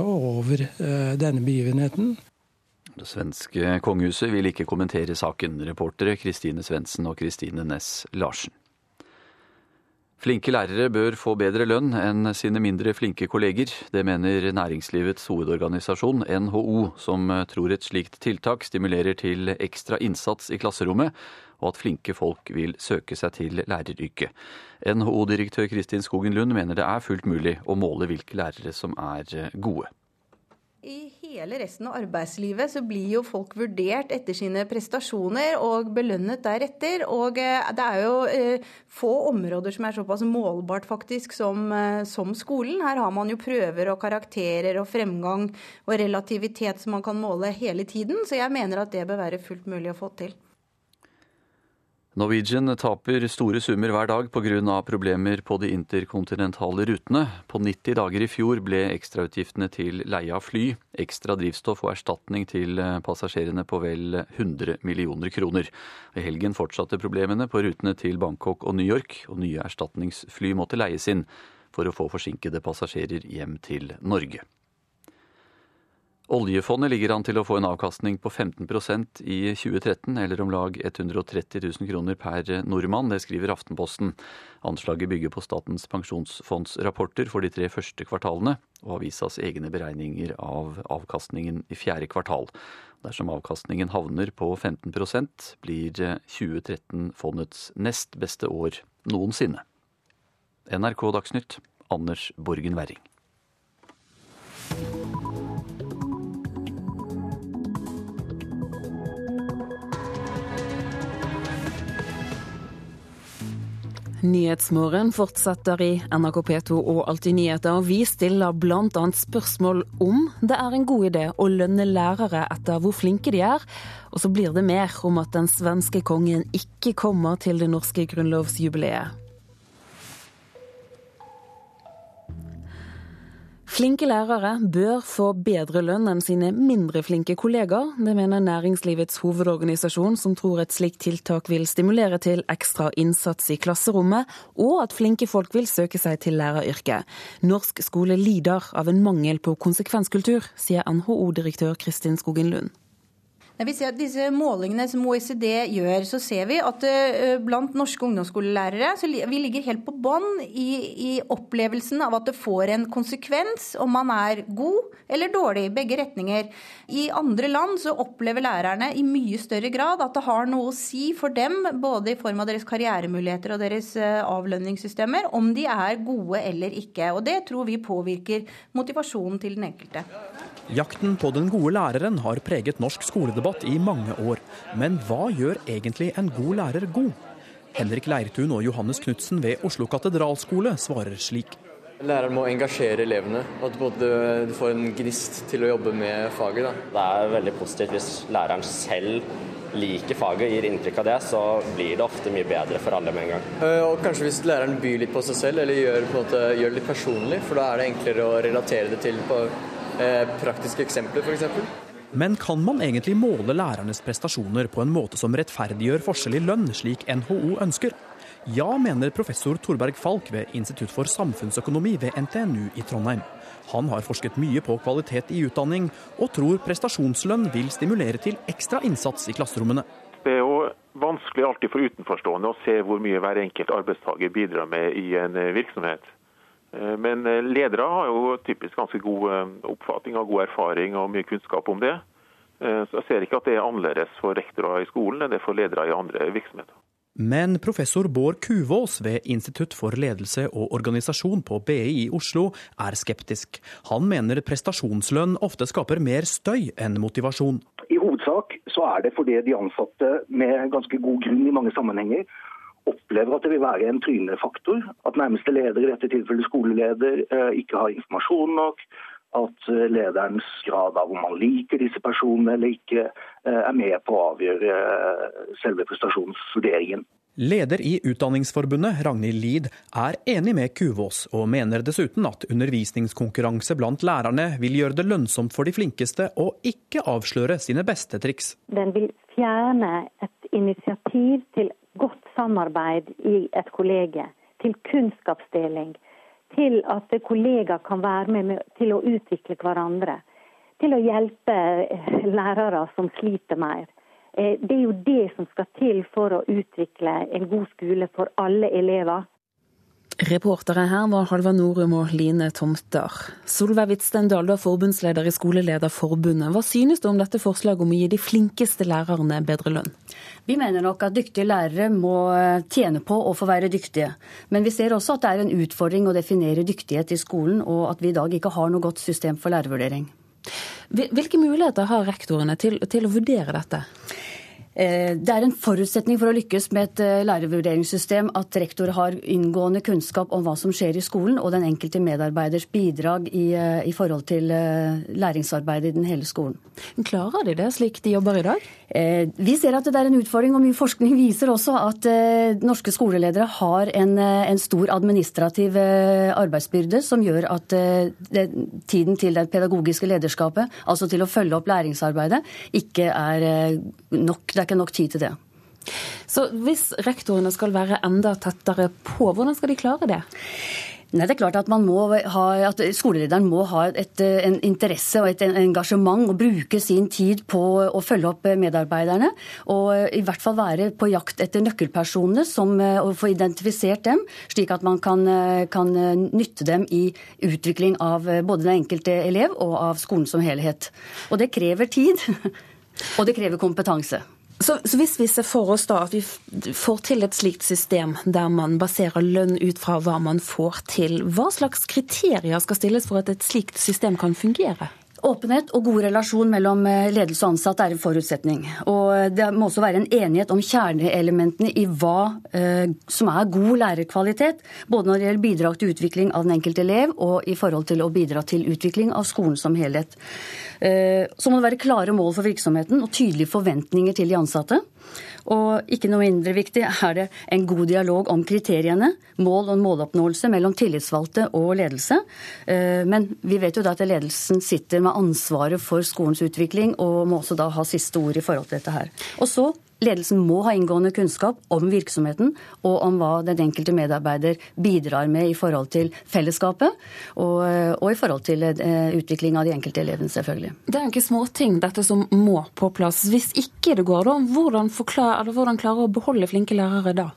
over denne begivenheten. Det svenske kongehuset vil ikke kommentere saken. Reportere Kristine Svendsen og Kristine Næss Larsen. Flinke lærere bør få bedre lønn enn sine mindre flinke kolleger. Det mener næringslivets hovedorganisasjon, NHO, som tror et slikt tiltak stimulerer til ekstra innsats i klasserommet, og at flinke folk vil søke seg til læreryrket. NHO-direktør Kristin Skogen Lund mener det er fullt mulig å måle hvilke lærere som er gode. I hele resten av arbeidslivet så blir jo folk vurdert etter sine prestasjoner og belønnet deretter. Og det er jo få områder som er såpass målbart faktisk som, som skolen. Her har man jo prøver og karakterer og fremgang og relativitet som man kan måle hele tiden. Så jeg mener at det bør være fullt mulig å få til. Norwegian taper store summer hver dag pga. problemer på de interkontinentale rutene. På 90 dager i fjor ble ekstrautgiftene til leie av fly, ekstra drivstoff og erstatning til passasjerene på vel 100 millioner kroner. I helgen fortsatte problemene på rutene til Bangkok og New York, og nye erstatningsfly måtte leies inn for å få forsinkede passasjerer hjem til Norge. Oljefondet ligger an til å få en avkastning på 15 i 2013, eller om lag 130 000 kroner per nordmann. Det skriver Aftenposten. Anslaget bygger på Statens pensjonsfonds rapporter for de tre første kvartalene, og Avisas egne beregninger av avkastningen i fjerde kvartal. Dersom avkastningen havner på 15 blir 2013 fondets nest beste år noensinne. NRK Dagsnytt, Anders Borgen Werring. Nyhetsmorgen fortsetter i NRK P2 og Alltid nyheter. Vi stiller bl.a. spørsmål om det er en god idé å lønne lærere etter hvor flinke de er. Og så blir det mer om at den svenske kongen ikke kommer til det norske grunnlovsjubileet. Flinke lærere bør få bedre lønn enn sine mindre flinke kollegaer. Det mener næringslivets hovedorganisasjon, som tror et slikt tiltak vil stimulere til ekstra innsats i klasserommet, og at flinke folk vil søke seg til læreryrket. Norsk skole lider av en mangel på konsekvenskultur, sier NHO-direktør Kristin Skogen Lund. Vi ser at disse Målingene som OECD gjør, så ser vi at uh, blant norske ungdomsskolelærere så vi ligger helt på bånn i, i, opplevelsen av at det får en konsekvens om man er god eller dårlig, begge retninger. I andre land så opplever lærerne i mye større grad at det har noe å si for dem, både i form av deres karrieremuligheter og deres uh, avlønningssystemer, om de er gode eller ikke. Og det tror vi påvirker motivasjonen til den enkelte. Jakten på den gode læreren har preget norsk skoledebatt i mange år. Men hva gjør egentlig en god lærer god? Henrik Leirtun og Johannes Knutsen ved Oslo katedralskole svarer slik. Læreren må engasjere elevene, og at du får en gnist til å jobbe med faget. Da. Det er veldig positivt hvis læreren selv liker faget og gir inntrykk av det, så blir det ofte mye bedre for alle med en gang. Eh, og kanskje hvis læreren byr litt på seg selv, eller gjør, måte, gjør det litt personlig, for da er det enklere å relatere det til på eh, praktiske eksempler, f.eks. Men kan man egentlig måle lærernes prestasjoner på en måte som rettferdiggjør forskjell i lønn, slik NHO ønsker? Ja, mener professor Torberg Falk ved Institutt for samfunnsøkonomi ved NTNU i Trondheim. Han har forsket mye på kvalitet i utdanning, og tror prestasjonslønn vil stimulere til ekstra innsats i klasserommene. Det er jo vanskelig alltid for utenforstående å se hvor mye hver enkelt arbeidstaker bidrar med i en eh, virksomhet. Eh, men eh, ledere har jo typisk ganske god oppfatning og god erfaring og mye kunnskap om det. Så jeg ser ikke at det er annerledes for rektorer i skolen enn det er for ledere i andre virksomheter. Men professor Bård Kuvås ved Institutt for ledelse og organisasjon på BI i Oslo er skeptisk. Han mener prestasjonslønn ofte skaper mer støy enn motivasjon. I hovedsak så er det fordi de ansatte med ganske god grunn i mange sammenhenger opplever at det vil være en trynefaktor. At nærmeste leder, i dette tilfellet skoleleder, eh, ikke har informasjon nok at eh, lederens grad av om man liker disse personene eller ikke, eh, er med på å avgjøre selve prestasjonsvurderingen. Leder i Utdanningsforbundet, Ragnhild Lid, er enig med Kuvås, og mener dessuten at undervisningskonkurranse blant lærerne vil gjøre det lønnsomt for de flinkeste å ikke avsløre sine beste triks. Den vil fjerne et initiativ til godt samarbeid i et kollege, til kunnskapsdeling til at kollegaer kan være med til å utvikle hverandre. Til å hjelpe eh, lærere som sliter mer. Eh, det er jo det som skal til for å utvikle en god skole for alle elever. Reportere her var Halva Norum og Line Tomter. Solveig Hvitstendal, du er forbundsleder i Skolelederforbundet. Hva synes du om dette forslaget om å gi de flinkeste lærerne bedre lønn? Vi mener nok at dyktige lærere må eh, tjene på å få være dyktige. Men vi ser også at det er en utfordring å definere dyktighet i skolen, og at vi i dag ikke har noe godt system for lærervurdering. Hvilke muligheter har rektorene til, til å vurdere dette? Eh, det er en forutsetning for å lykkes med et eh, lærervurderingssystem at rektor har inngående kunnskap om hva som skjer i skolen, og den enkelte medarbeiders bidrag i, eh, i forhold til læringsarbeidet i den hele skolen. Klarer de det slik de jobber i dag? Vi ser at det er en utfordring, og mye forskning viser også at norske skoleledere har en, en stor administrativ arbeidsbyrde som gjør at tiden til det pedagogiske lederskapet, altså til å følge opp læringsarbeidet, ikke er nok. Det er ikke nok tid til det. Så hvis rektorene skal være enda tettere på, hvordan skal de klare det? Nei, det er klart at, ha, at Skolelederen må ha et, en interesse og et engasjement og bruke sin tid på å følge opp medarbeiderne. Og i hvert fall være på jakt etter nøkkelpersonene som, og få identifisert dem, slik at man kan, kan nytte dem i utvikling av både den enkelte elev og av skolen som helhet. Og det krever tid. Og det krever kompetanse. Så, så, hvis vi ser for oss da at vi får til et slikt system der man baserer lønn ut fra hva man får til, hva slags kriterier skal stilles for at et slikt system kan fungere? Åpenhet og god relasjon mellom eh, ledelse og ansatte er en forutsetning. Og Det må også være en enighet om kjerneelementene i hva eh, som er god lærerkvalitet. Både når det gjelder bidrag til utvikling av den enkelte elev, og i forhold til å bidra til utvikling av skolen som helhet. Eh, så må det være klare mål for virksomheten og tydelige forventninger til de ansatte. Og ikke noe mindre viktig er det en god dialog om kriteriene, mål og måloppnåelse mellom tillitsvalgte og ledelse. Eh, men vi vet jo da at ledelsen sitter med ansvaret for skolens utvikling og må også da ha siste ord i forhold til dette her. Og så Ledelsen må ha inngående kunnskap om virksomheten og om hva den enkelte medarbeider bidrar med i forhold til fellesskapet og, og i forhold til uh, utvikling av de enkelte elevene, selvfølgelig. Det er jo ikke småting dette som må på plass. Hvis ikke det går, da, hvordan, forklare, hvordan klarer å beholde flinke lærere da?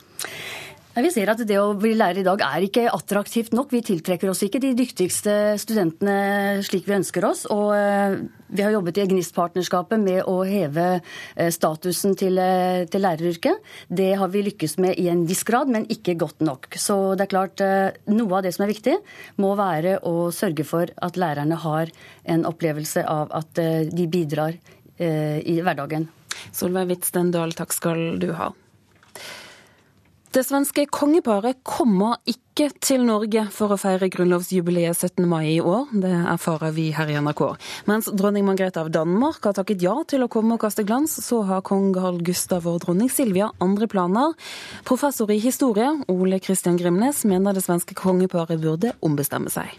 Vi ser at det å bli lærer i dag er ikke attraktivt nok. Vi tiltrekker oss ikke de dyktigste studentene slik vi ønsker oss. Og eh, vi har jobbet i Gnist-partnerskapet med å heve eh, statusen til, eh, til, læreryrket. Det har vi lykkes med i en viss grad, men ikke godt nok. Så det er klart, noe av det som er viktig, må være å sørge for at lærerne har en opplevelse av at de bidrar i hverdagen. Solveig Hvitsten Dahl, takk skal du ha. Det svenske kongeparet kommer ikke til Norge for å feire grunnlovsjubileet 17. mai i år. Det erfarer vi her i NRK. Mens dronning Margrethe av Danmark har takket ja til å komme og kaste glans, så har kong Carl Gustav og dronning Silvia andre planer. Professor i historie Ole Christian Grimnes mener det svenske kongeparet burde ombestemme seg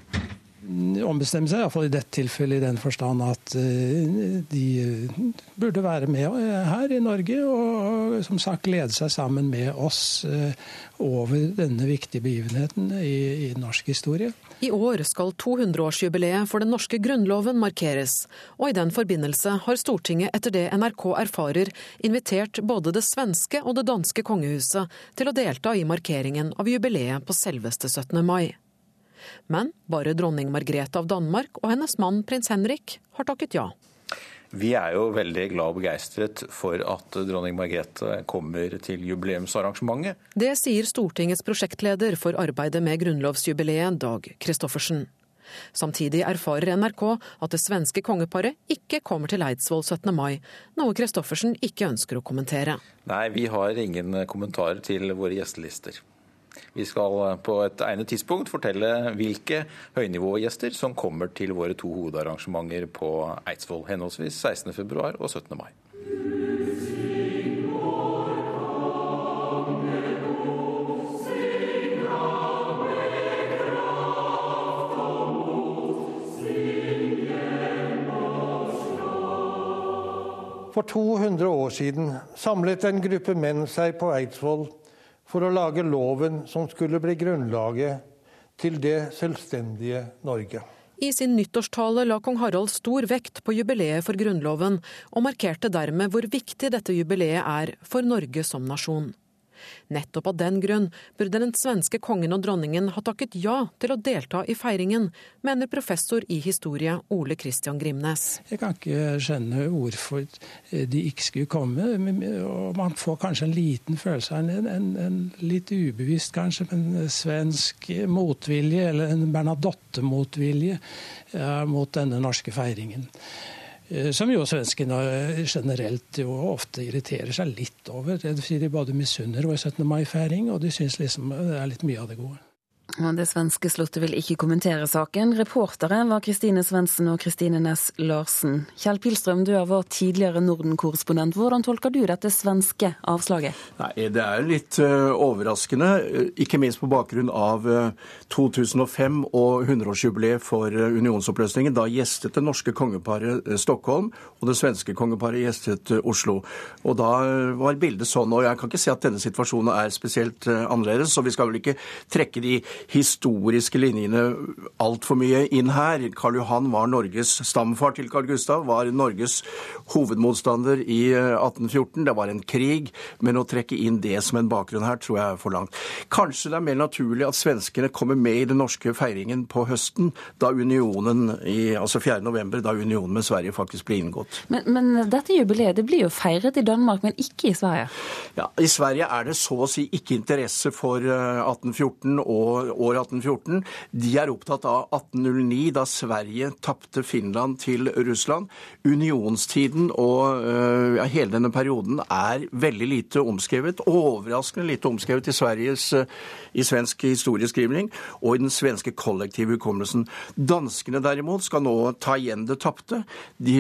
ombestemme seg, iallfall i dette tilfellet i den forstand at eh, de eh, burde være med eh, her i Norge og som sagt lede seg sammen med oss over denne viktige begivenheten i, i norsk historie. I år skal 200-årsjubileet for den norske grunnloven markeres, og i den forbindelse har Stortinget etter det NRK erfarer invitert både det svenske og det danske kongehuset til å delta i markeringen av jubileet på selveste 17. mai. Men bare dronning Margrethe av Danmark og hennes mann prins Henrik har takket ja. Vi er jo veldig glad og begeistret for at dronning Margrethe kommer til jubileumsarrangementet. Det sier Stortingets prosjektleder for arbeidet med grunnlovsjubileet, Dag Christoffersen. Samtidig erfarer NRK at det svenske kongeparet ikke kommer til Eidsvoll 17. mai, noe Christoffersen ikke ønsker å kommentere. Nei, vi har ingen kommentarer til våre gjestelister. Vi skal eh, på et egnet tidspunkt fortelle hvilke høynivågjester som kommer til våre to hovedarrangementer på Eidsvoll, henholdsvis 16.2 og 17. mai. For 200 år siden samlet en gruppe menn seg på Eidsvoll for å lage loven som skulle bli grunnlaget til det selvstendige Norge. I sin nyttårstale la kong Harald stor vekt på jubileet for Grunnloven, og markerte dermed hvor viktig dette jubileet er for Norge som nasjon. Nettopp av den grunn burde den svenske kongen og dronningen ha takket ja til å delta i feiringen, mener professor i historie Ole Christian Grimnes. Jeg kan ikke skjønne hvorfor de ikke skulle komme. Man får kanskje en liten følelse av en, en, en litt ubevisst kanskje, men svensk motvilje, eller en Bernadotte-motvilje mot denne norske feiringen. Eh, som jo svenskene generelt jo ofte irriterer seg litt over. Det vil si de både misunner vår 17. mai-feiring, og de syns liksom det er litt mye av det gode. Det svenske slottet vil ikke kommentere saken. Reportere var Kristine Svendsen og Kristine Næss Larsen. Kjell Pilstrøm, du er vår tidligere Norden-korrespondent. Hvordan tolker du dette svenske avslaget? Nei, Det er litt uh, overraskende, eh, ikke minst på bakgrunn av uh, 2005 og 100-årsjubileet for unionsoppløsningen. Da gjestet det norske kongeparet Stockholm, og det svenske kongeparet gjestet Oslo. Og Da var bildet sånn. og Jeg kan ikke si at denne situasjonen er spesielt annerledes, så vi skal vel ikke trekke de historiske linjene altfor mye inn her. Karl Johan var Norges stamfar til Karl Gustav, var Norges hovedmotstander i 1814. Eh, det var en krig, men å trekke inn det som en bakgrunn her, tror jeg er for langt. Kanskje det er mer naturlig at svenskene kommer med i den norske feiringen på høsten, da unionen i, altså 4. november, da unionen med Sverige faktisk ble inngått. Men, men dette jubileet det blir jo feiret i Danmark, men ikke i Sverige? Ja, I Sverige er det så å si ikke interesse for 1814 eh, og år 1814. De er opptatt av 1809, da Sverige tapte Finland til Russland. Unionstiden og uh, ja, hele denne perioden er veldig lite omskrevet. Overraskende lite omskrevet i, Sveriges, uh, i svensk historieskrivning og i den svenske kollektive hukommelsen. Danskene derimot skal nå ta igjen det tapte. De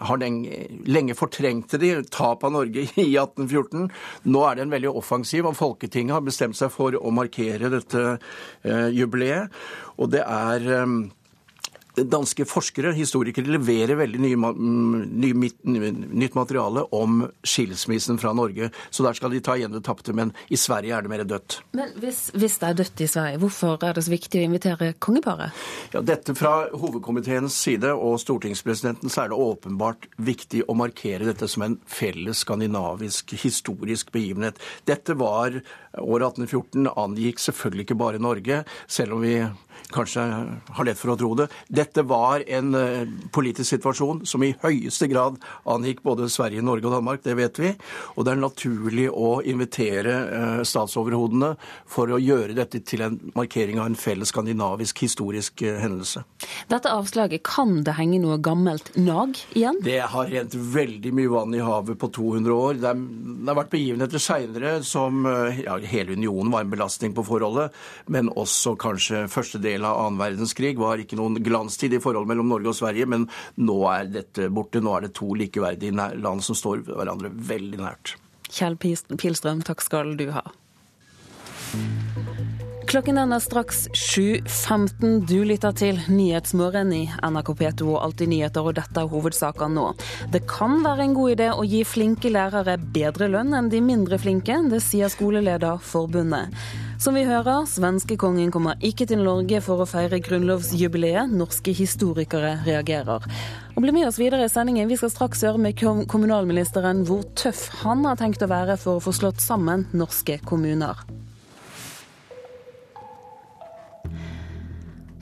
har lenge, lenge fortrengte de tap av Norge i 1814. Nå er det en veldig offensiv, og Folketinget har bestemt seg for å markere dette Eh, jubileet. Og det er eh, Danske forskere, historikere, leverer veldig ny, nytt materiale om skilsmissen fra Norge. Så der skal de ta igjen det tapte. Men i Sverige er det mer dødt. Men hvis, hvis, det er dødt i Sverige, hvorfor er det så viktig å invitere kongeparet? Ja, dette Fra hovedkomiteens side og stortingspresidenten så er det åpenbart viktig å markere dette som en felles skandinavisk historisk begivenhet. Dette var året 1814, angikk selvfølgelig ikke bare Norge, selv om vi kanskje har lett for å tro det. Dette var en eh, politisk situasjon som i høyeste grad angikk både Sverige, Norge og Danmark, det vet vi. Og det er naturlig å invitere eh, statsoverhodene for å gjøre dette til en markering av en felles skandinavisk historisk eh, hendelse. Dette avslaget, kan det henge noe gammelt nag igjen? Det har rent veldig mye vann i havet på 200 år. Det, er, det har vært begivenheter seinere som ja, hele unionen var en belastning på forholdet. Men også kanskje første del av annen verdenskrig var ikke noen glanstid i forholdet mellom Norge og Sverige. Men nå er dette borte. Nå er det to likeverdige land som står hverandre veldig nært. Kjell Pilstrøm, takk skal du ha. Klokken er straks 7.15. Du lytter til Nyhetsmorgen i NRK P2 og Alltid nyheter, og dette er hovedsakene nå. Det kan være en god idé å gi flinke lærere bedre lønn enn de mindre flinke, det sier skolelederforbundet. Som vi hører, svenskekongen kommer ikke til Norge for å feire grunnlovsjubileet. Norske historikere reagerer. Og bli med oss videre i sendingen. Vi skal straks høre med kommunalministeren hvor tøff han har tenkt å være for å få slått sammen norske kommuner.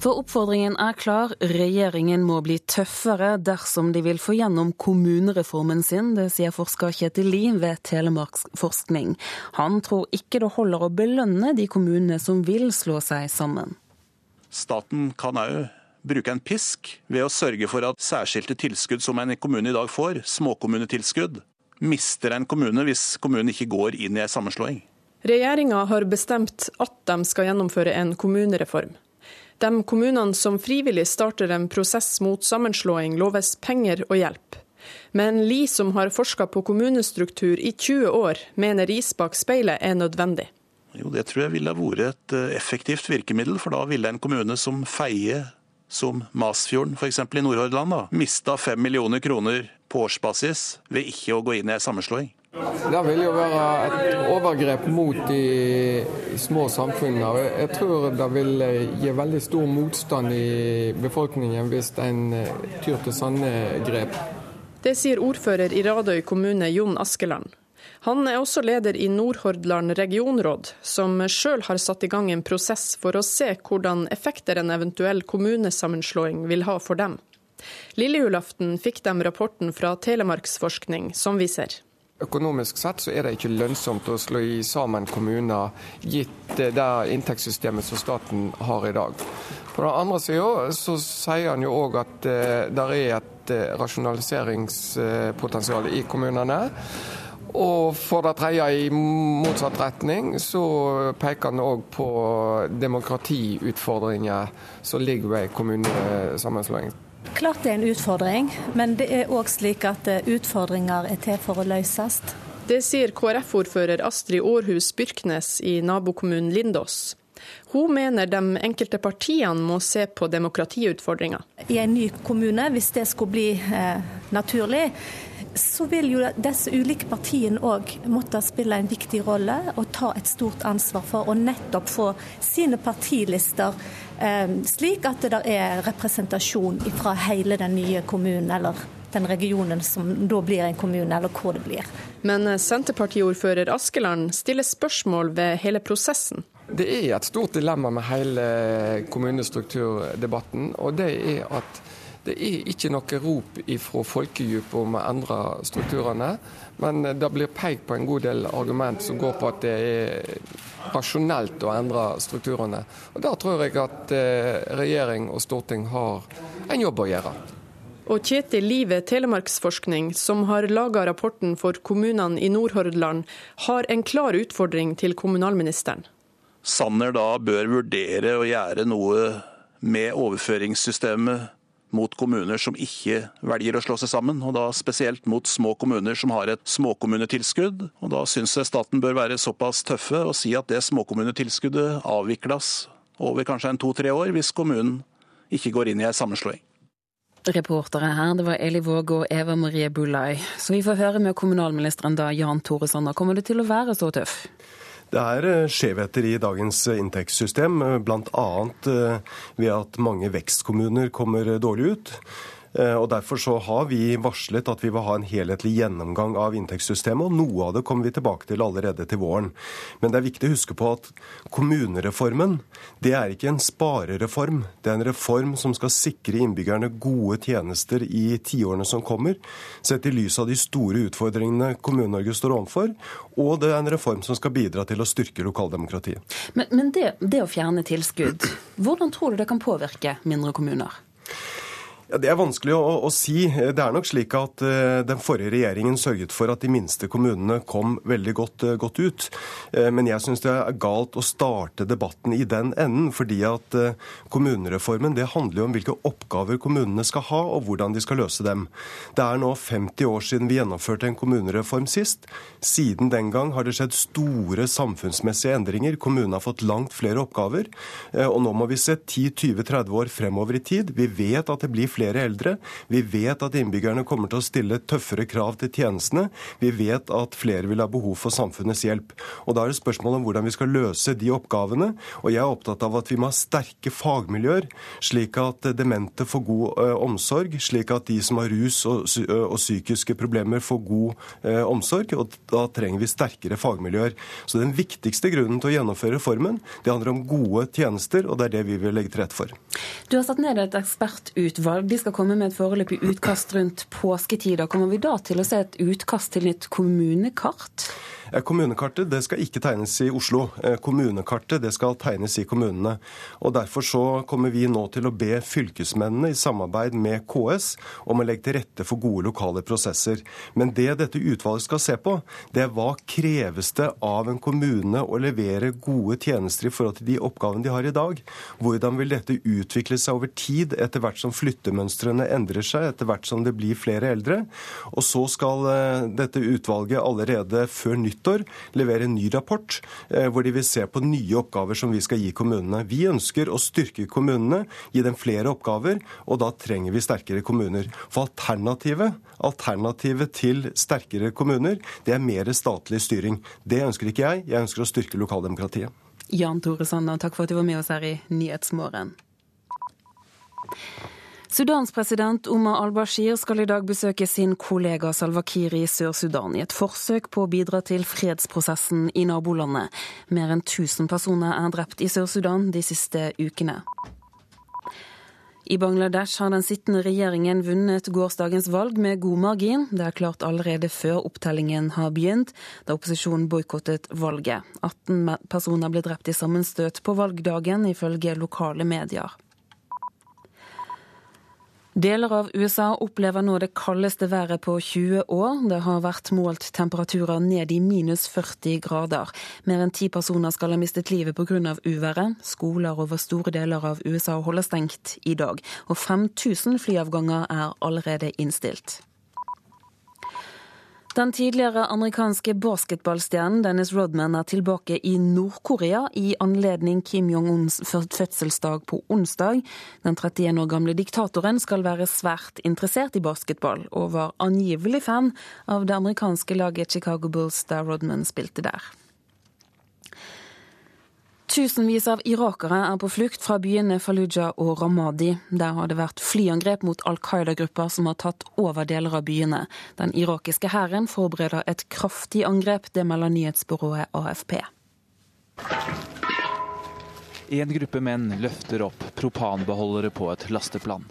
For oppfordringen er klar, regjeringen må bli tøffere dersom de vil få gjennom kommunereformen sin. Det sier forsker Kjetil Lie ved Telemarksforskning. Han tror ikke det holder å belønne de kommunene som vil slå seg sammen. Staten kan òg bruke en pisk ved å sørge for at særskilte tilskudd som en kommune i dag får, småkommunetilskudd, mister en kommune hvis kommunen ikke går inn i en sammenslåing. Regjeringa har bestemt at de skal gjennomføre en kommunereform. De kommunene som frivillig starter en prosess mot sammenslåing, loves penger og hjelp. Men Li, som har forska på kommunestruktur i 20 år, mener ris bak speilet er nødvendig. Jo, Det tror jeg ville vært et eh, effektivt virkemiddel, for da ville en kommune som Feie, som Masfjorden f.eks. i Nordhordland, mista fem millioner kroner på årsbasis ved ikke å gå inn i en sammenslåing. Det vil jo være et overgrep mot de små samfunnene. Jeg tror det vil gi veldig stor motstand i befolkningen hvis en eh, tyr til sånne grep. Det sier ordfører i Radøy kommune Jon Askeland. Han er også leder i Nordhordland regionråd, som sjøl har satt i gang en prosess for å se hvordan effekter en eventuell kommunesammenslåing vil ha for dem. Lille julaften fikk de rapporten fra Telemarksforskning som viser. Økonomisk sett så er det ikke lønnsomt å slå i sammen kommuner, gitt det inntektssystemet som staten har i dag. På den andre sida så sier han jo òg at eh, det er et eh, rasjonaliseringspotensial i kommunene. Og for det tredje, i motsatt retning, så peker han òg på demokratiutfordringer som ligger ved kommunesammenslåing. Klart det er en utfordring, men det er òg slik at eh, utfordringer er til for å løses. Det sier KrF-ordfører Astrid Aarhus Byrknes i nabokommunen Lindås. Hun mener de enkelte partiene må se på demokratiutfordringer. I en ny kommune, hvis det skulle bli eh, naturlig, så vil jo disse ulike partiene òg måtte spille en viktig rolle og ta et stort ansvar for å nettopp få sine partilister slik at det er representasjon fra hele den nye kommunen eller den regionen som da blir en kommune, eller hvor det blir. Men eh, Senterpartiordfører Askeland stiller spørsmål ved hele prosessen. Det er et stort dilemma med hele kommunestrukturdebatten. og det er at det er ikke noe rop fra folkedypet om å endre strukturene, men det blir pekt på en god del argument som går på at det er rasjonelt å endre strukturene. Og Der tror jeg at eh, regjering og storting har en jobb å gjøre. Og Kjetil Live Telemarksforskning, som har laga rapporten for kommunene i Nordhordland, har en klar utfordring til kommunalministeren. Sanner da bør vurdere å gjøre noe med overføringssystemet mot kommuner som ikke velger å slå seg sammen, og da spesielt mot små kommuner som har et småkommunetilskudd. Og Da syns jeg staten bør være såpass tøffe og si at det småkommunetilskuddet avvikles over kanskje en to-tre år, hvis kommunen ikke går inn i en sammenslåing. Reportere her, det var Eli Våge og Eva Marie Bullai. Så vi får høre med kommunalministeren da, Jan Tore Sanner. Kommer det til å være så tøff? Det er eh, skjevheter i dagens eh, inntektssystem, eh, bl.a. ved at mange vekstkommuner kommer dårlig ut. Eh, og Derfor så har vi varslet at vi vil ha en helhetlig gjennomgang av inntektssystemet. og Noe av det kommer vi tilbake til allerede til våren. Men det er viktig å huske på at kommunereformen det er ikke en sparereform. Det er en reform som skal sikre innbyggerne gode tjenester i tiårene som kommer. Sett i lys av de store utfordringene Kommune-Norge står overfor. Og det er en reform som skal bidra til å styrke lokaldemokratiet. Men, men det, det å fjerne tilskudd, hvordan tror du det kan påvirke mindre kommuner? Ja, Det er vanskelig å, å, si. Det er nok slik at uh, den forrige regjeringen sørget for at de minste kommunene kom veldig godt, uh, godt ut. Uh, men jeg syns det er galt å starte debatten i den enden. fordi at kommunereformen det handler jo om hvilke oppgaver kommunene skal ha, og hvordan de skal løse dem. Det er nå 50 år siden vi gjennomførte en kommunereform sist. Siden den gang har det skjedd store samfunnsmessige endringer. Kommunene har fått langt flere oppgaver. og nå må vi se 10-20-30 år fremover i tid. Vi vet at det blir flere flere eldre. Vi vet at innbyggerne kommer til å stille tøffere krav til tjenestene. Vi vet at flere vil ha behov for samfunnets hjelp. Og Da er det spørsmål om hvordan vi skal løse de oppgavene. Og jeg er opptatt av at vi må ha sterke fagmiljøer, slik at demente får god ø, omsorg, slik at de som har rus og, ø, og psykiske problemer får god ø, omsorg. Og da trenger vi sterkere fagmiljøer. Så den viktigste grunnen til å gjennomføre reformen, det handler om gode tjenester, og det er det vi vil legge til rette for. Du har satt ned et ekspertutvalg de skal komme med et foreløpig utkast rundt påsketider. Kommer vi da til å se et utkast til nytt kommunekart? Eh, kommunekartet det skal ikke tegnes i Oslo. Eh, kommunekartet det skal tegnes i kommunene. Og Derfor så kommer vi nå til å be fylkesmennene i samarbeid med KS om å legge til rette for gode lokale prosesser. Men det dette utvalget skal se på, det er hva kreves det av en kommune å levere gode tjenester i forhold til de oppgavene de har i dag. Hvordan vil dette utvikle seg over tid etter hvert som flyttemønstrene endrer seg, etter hvert som det blir flere eldre. Og så skal eh, dette utvalget allerede før nytt nyttår levere en ny rapport eh, hvor de vil se på nye oppgaver som vi skal gi kommunene. Vi ønsker å styrke kommunene, gi dem flere oppgaver, og da trenger vi sterkere kommuner. For alternativet, alternativet til sterkere kommuner, det er mer statlig styring. Det ønsker ikke jeg. Jeg ønsker å styrke lokaldemokratiet. Jan Tore Sanner, takk for at du var med oss her i Nyhetsmorgen. Sudans president Omar al-Bashir skal i dag besøke sin kollega Salwa Kiir i Sør-Sudan i et forsøk på å bidra til fredsprosessen i nabolandet. Mer enn 1000 personer er drept i Sør-Sudan de siste ukene. I Bangladesh har den sittende regjeringen vunnet gårsdagens valg med god margin. Det er klart allerede før opptellingen har begynt, da opposisjonen boikottet valget. 18 personer ble drept i sammenstøt på valgdagen, ifølge lokale medier. Deler av USA opplever nå det kaldeste været på 20 år. Det har vært målt temperaturer ned i minus 40 grader. Mer enn ti personer skal ha mistet livet pga. uværet. Skoler over store deler av USA holder stengt i dag, og 5000 flyavganger er allerede innstilt. Den tidligere amerikanske basketballstjernen Dennis Rodman er tilbake i Nord-Korea i anledning Kim Jong-uns fødselsdag på onsdag. Den 31 år gamle diktatoren skal være svært interessert i basketball, og var angivelig fan av det amerikanske laget Chicago Bulls da Rodman spilte der. Tusenvis av irakere er på flukt fra byene Fallujah og Ramadi. Der har det vært flyangrep mot Al Qaida-grupper som har tatt over deler av byene. Den irakiske hæren forbereder et kraftig angrep, det melder nyhetsbyrået AFP. En gruppe menn løfter opp propanbeholdere på et lasteplan.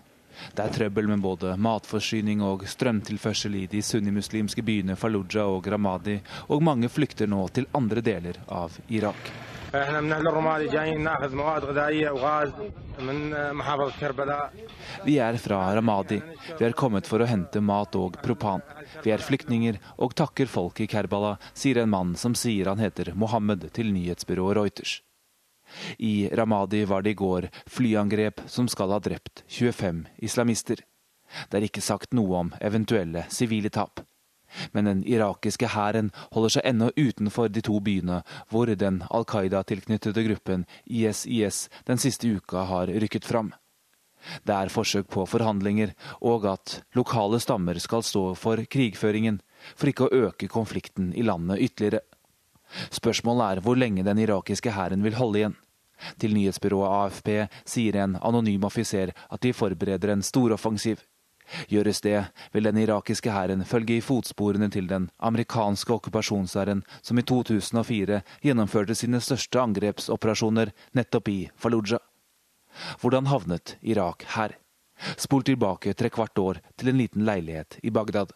Det er trøbbel med både matforsyning og strømtilførsel i de sunnimuslimske byene Fallujah og Ramadi, og mange flykter nå til andre deler av Irak. احنا من اهل الرمادي جايين ناخذ مواد غذائيه وغاز من محافظه كربلاء Vi er fra Ramadi. Vi er kommet for å hente mat og propan. Vi er flyktninger og takker folk i Kerbala, sier en mann som sier han heter Mohammed til nyhetsbyrået Reuters. I Ramadi var det i går flyangrep som skal ha drept 25 islamister. Det er ikke sagt noe om eventuelle sivile tap. Men den irakiske hæren holder seg ennå utenfor de to byene hvor den Al Qaida-tilknyttede gruppen ISIS den siste uka har rykket fram. Det er forsøk på forhandlinger, og at lokale stammer skal stå for krigføringen, for ikke å øke konflikten i landet ytterligere. Spørsmålet er hvor lenge den irakiske hæren vil holde igjen. Til nyhetsbyrået AFP sier en anonym offiser at de forbereder en storoffensiv. Gjøres det, vil den irakiske hæren følge i fotsporene til den amerikanske okkupasjonshæren som i 2004 gjennomførte sine største angrepsoperasjoner nettopp i Fallujah. Hvordan havnet Irak her? Spol tilbake tre kvart år til en liten leilighet i Bagdad.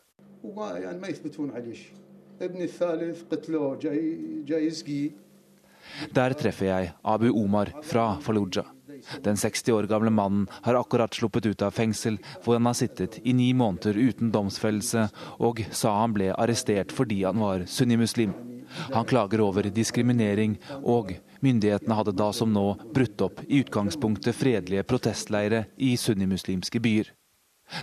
Der treffer jeg Abu Omar fra Fallujah. Den 60 år gamle mannen har akkurat sluppet ut av fengsel, hvor han har sittet i ni måneder uten domsfellelse, og sa han ble arrestert fordi han var sunnimuslim. Han klager over diskriminering, og myndighetene hadde da som nå brutt opp i utgangspunktet fredelige protestleire i sunnimuslimske byer.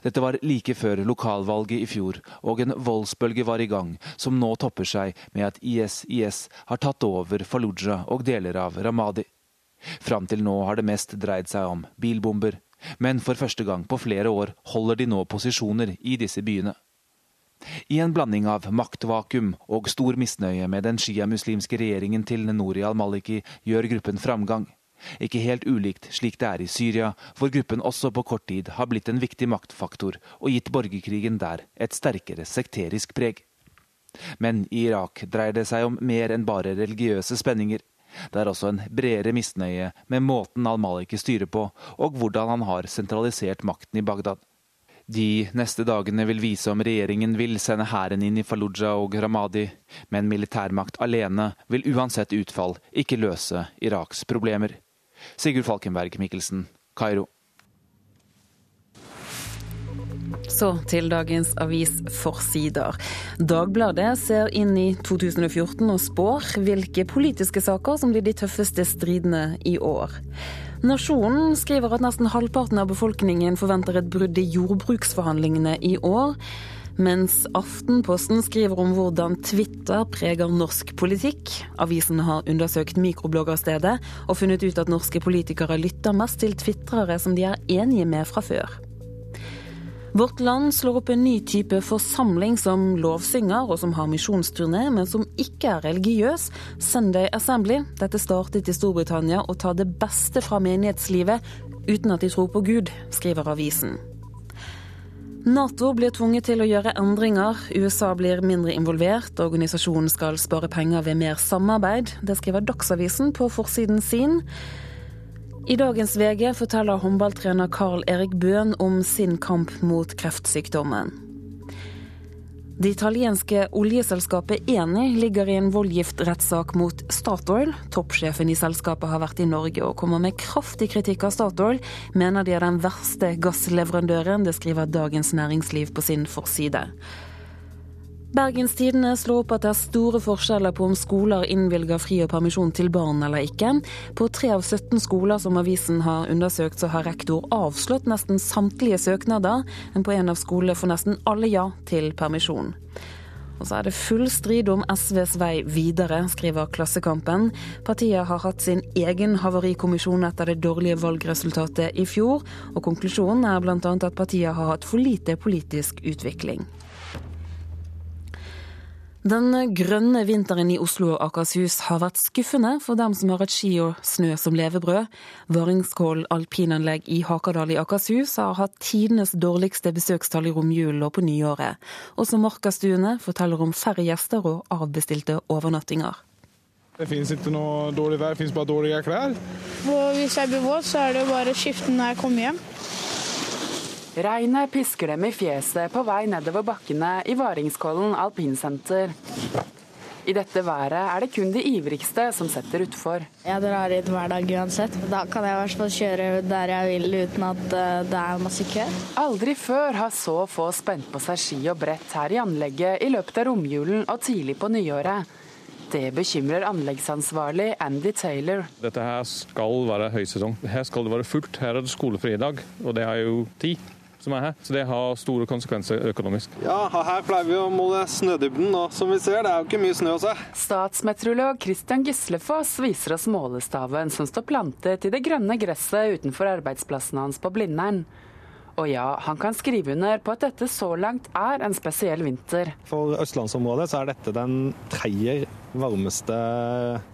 Dette var like før lokalvalget i fjor, og en voldsbølge var i gang, som nå topper seg med at ISIS -IS har tatt over Fallujah og deler av Ramadi. Fram til nå har det mest dreid seg om bilbomber, men for første gang på flere år holder de nå posisjoner i disse byene. I en blanding av maktvakuum og stor misnøye med den sjiamuslimske regjeringen til Nouri al-Maliki gjør gruppen framgang. Ikke helt ulikt slik det er i Syria, hvor gruppen også på kort tid har blitt en viktig maktfaktor og gitt borgerkrigen der et sterkere sekterisk preg. Men i Irak dreier det seg om mer enn bare religiøse spenninger. Det er også en bredere misnøye med måten al-Maliki styrer på, og hvordan han har sentralisert makten i Bagdad. De neste dagene vil vise om regjeringen vil sende hæren inn i Fallujah og Ramadi, men militærmakt alene vil uansett utfall ikke løse Iraks problemer. Sigurd Falkenberg Mikkelsen, Kairo. Så til dagens avisforsider. Dagbladet ser inn i 2014 og spår hvilke politiske saker som blir de tøffeste stridene i år. Nasjonen skriver at nesten halvparten av befolkningen forventer et brudd i jordbruksforhandlingene i år. Mens Aftenposten skriver om hvordan Twitter preger norsk politikk. Avisen har undersøkt mikrobloggerstedet og funnet ut at norske politikere lytter mest til tvitrere som de er enige med fra før. Vårt Land slår opp en ny type forsamling som lovsynger og som har misjonsturné, men som ikke er religiøs. Sunday Assembly. Dette startet i Storbritannia og tar det beste fra menighetslivet uten at de tror på Gud, skriver avisen. Nato blir tvunget til å gjøre endringer. USA blir mindre involvert. Organisasjonen skal spare penger ved mer samarbeid. Det skriver Dagsavisen på forsiden sin. I dagens VG forteller håndballtrener Carl Erik Bøhn om sin kamp mot kreftsykdommen. Det italienske oljeselskapet Eni ligger i en voldgiftrettssak mot Statoil. Toppsjefen i selskapet har vært i Norge og kommer med kraftig kritikk av Statoil. Mener de er den verste gassleverandøren, det skriver Dagens Næringsliv på sin forside. Bergenstidene slår opp at det er store forskjeller på om skoler innvilger fri og permisjon til barn eller ikke. På tre av 17 skoler som avisen har undersøkt, så har rektor avslått nesten samtlige søknader, men på en av skolene får nesten alle ja til permisjon. Og så er det full strid om SVs vei videre, skriver Klassekampen. Partiet har hatt sin egen havarikommisjon etter det dårlige valgresultatet i fjor, og konklusjonen er bl.a. at partiet har hatt for lite politisk utvikling. Den grønne vinteren i Oslo og Akershus har vært skuffende for dem som har hatt ski og snø som levebrød. Varingskål alpinanlegg i Hakadal i Akershus har hatt tidenes dårligste besøkstall i romjulen og på nyåret. Også Markastuene forteller om færre gjester og avbestilte overnattinger. Det fins ikke noe dårlig vær, det fins bare dårlige klær. Og hvis jeg blir våt, så er det bare å skifte når jeg kommer hjem. Regnet pisker dem i fjeset på vei nedover bakkene i Varingskollen alpinsenter. I dette været er det kun de ivrigste som setter utfor. Jeg drar hit hver dag uansett. Da kan jeg i hvert fall kjøre der jeg vil uten at eh, det er masse kø. Aldri før har så få spent på seg ski og brett her i anlegget i løpet av romjulen og tidlig på nyåret. Det bekymrer anleggsansvarlig Andy Taylor. Dette her skal være høysesong. Her skal det være fullt. Her er det skolefri i dag, og det er jo tid som er her. Så det har store konsekvenser økonomisk. Ja, her pleier vi å måle snødybden, og som vi ser, det er jo ikke mye snø å se. Statsmeteorolog Christian Gislefoss viser oss målestaven som står plantet i det grønne gresset utenfor arbeidsplassen hans på Blindern. Og ja, han kan skrive under på at dette så langt er en spesiell vinter. For østlandsområdet så er dette den tredje varmeste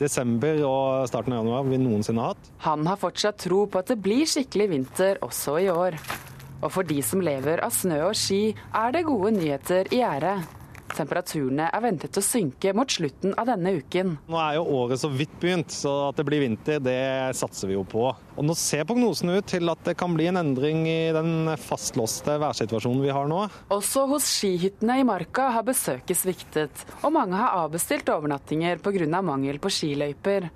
desember og starten av januar vi noensinne har hatt. Han har fortsatt tro på at det blir skikkelig vinter også i år. Og for de som lever av snø og ski, er det gode nyheter i gjære. Temperaturene er ventet å synke mot slutten av denne uken. Nå er jo året så vidt begynt, så at det blir vinter, det satser vi jo på. Og Nå ser prognosene ut til at det kan bli en endring i den fastlåste værsituasjonen vi har nå. Også hos skihyttene i Marka har besøket sviktet, og mange har avbestilt overnattinger pga. mangel på skiløyper.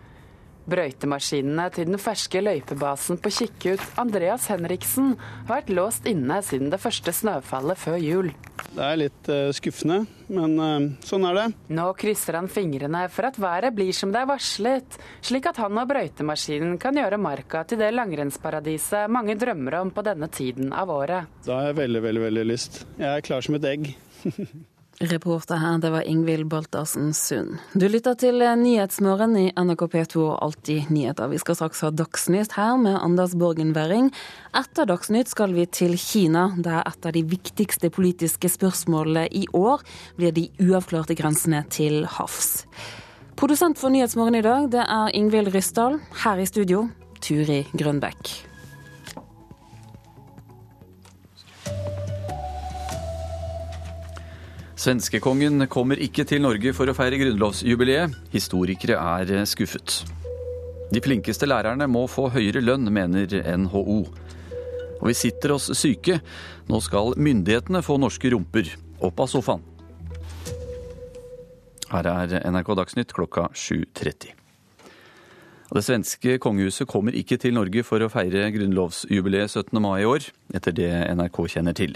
Brøytemaskinene til den ferske løypebasen på Kikkut, Andreas Henriksen, har vært låst inne siden det første snøfallet før jul. Det er litt uh, skuffende, men uh, sånn er det. Nå krysser han fingrene for at været blir som det er varslet, slik at han og brøytemaskinen kan gjøre marka til det langrennsparadiset mange drømmer om på denne tiden av året. Da har jeg veldig, veldig, veldig lyst. Jeg er klar som et egg. Reporter her, det var Ingvild Baltersen Sund. Du lytter til Nyhetsmorgen i NRK P2 og Alltid nyheter. Vi skal straks ha Dagsnytt her med Anders Borgen Werring. Etter Dagsnytt skal vi til Kina, der et av de viktigste politiske spørsmålene i år blir de uavklarte grensene til havs. Produsent for Nyhetsmorgen i dag, det er Ingvild Ryssdal. Her i studio, Turi Grønbekk. Svenskekongen kommer ikke til Norge for å feire grunnlovsjubileet. Historikere er skuffet. De flinkeste lærerne må få høyere lønn, mener NHO. Og vi sitter oss syke. Nå skal myndighetene få norske rumper opp av sofaen. Her er NRK Dagsnytt klokka 7.30. Det svenske kongehuset kommer ikke til Norge for å feire grunnlovsjubileet 17. mai i år, etter det NRK kjenner til.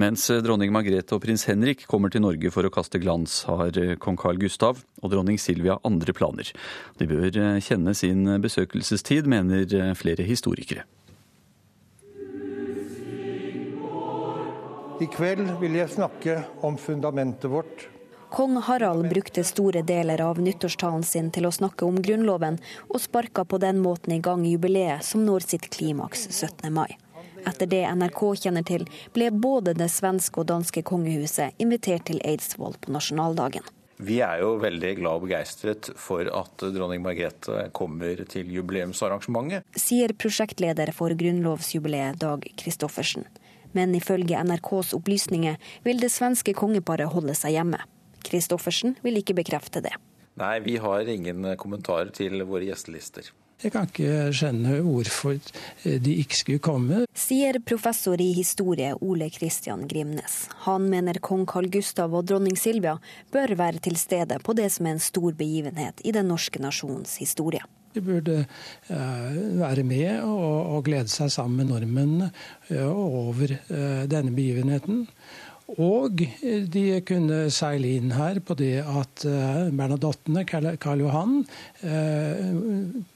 Mens dronning Margrethe og prins Henrik kommer til Norge for å kaste glans, har kong Carl Gustav og dronning Silvia andre planer. De bør kjenne sin besøkelsestid, mener flere historikere. I kveld vil jeg snakke om fundamentet vårt Kong Harald brukte store deler av nyttårstalen sin til å snakke om Grunnloven, og sparka på den måten i gang jubileet som når sitt klimaks 17. mai. Etter det NRK kjenner til, ble både det svenske og danske kongehuset invitert til Eidsvoll på nasjonaldagen. Vi er jo veldig glad og begeistret for at dronning Margrethe kommer til jubileumsarrangementet. Sier prosjektleder for grunnlovsjubileet Dag Kristoffersen. Men ifølge NRKs opplysninger vil det svenske kongeparet holde seg hjemme. Kristoffersen vil ikke bekrefte det. Nei, vi har ingen kommentarer til våre gjestelister. Jeg kan ikke skjønne hvorfor de ikke skulle komme. Sier professor i historie Ole Kristian Grimnes. Han mener kong Carl Gustav og dronning Silvia bør være til stede på det som er en stor begivenhet i den norske nasjonens historie. De burde være med og glede seg sammen med nordmennene over denne begivenheten. Og de kunne seile inn her på det at Bernadottene, Karl Johan,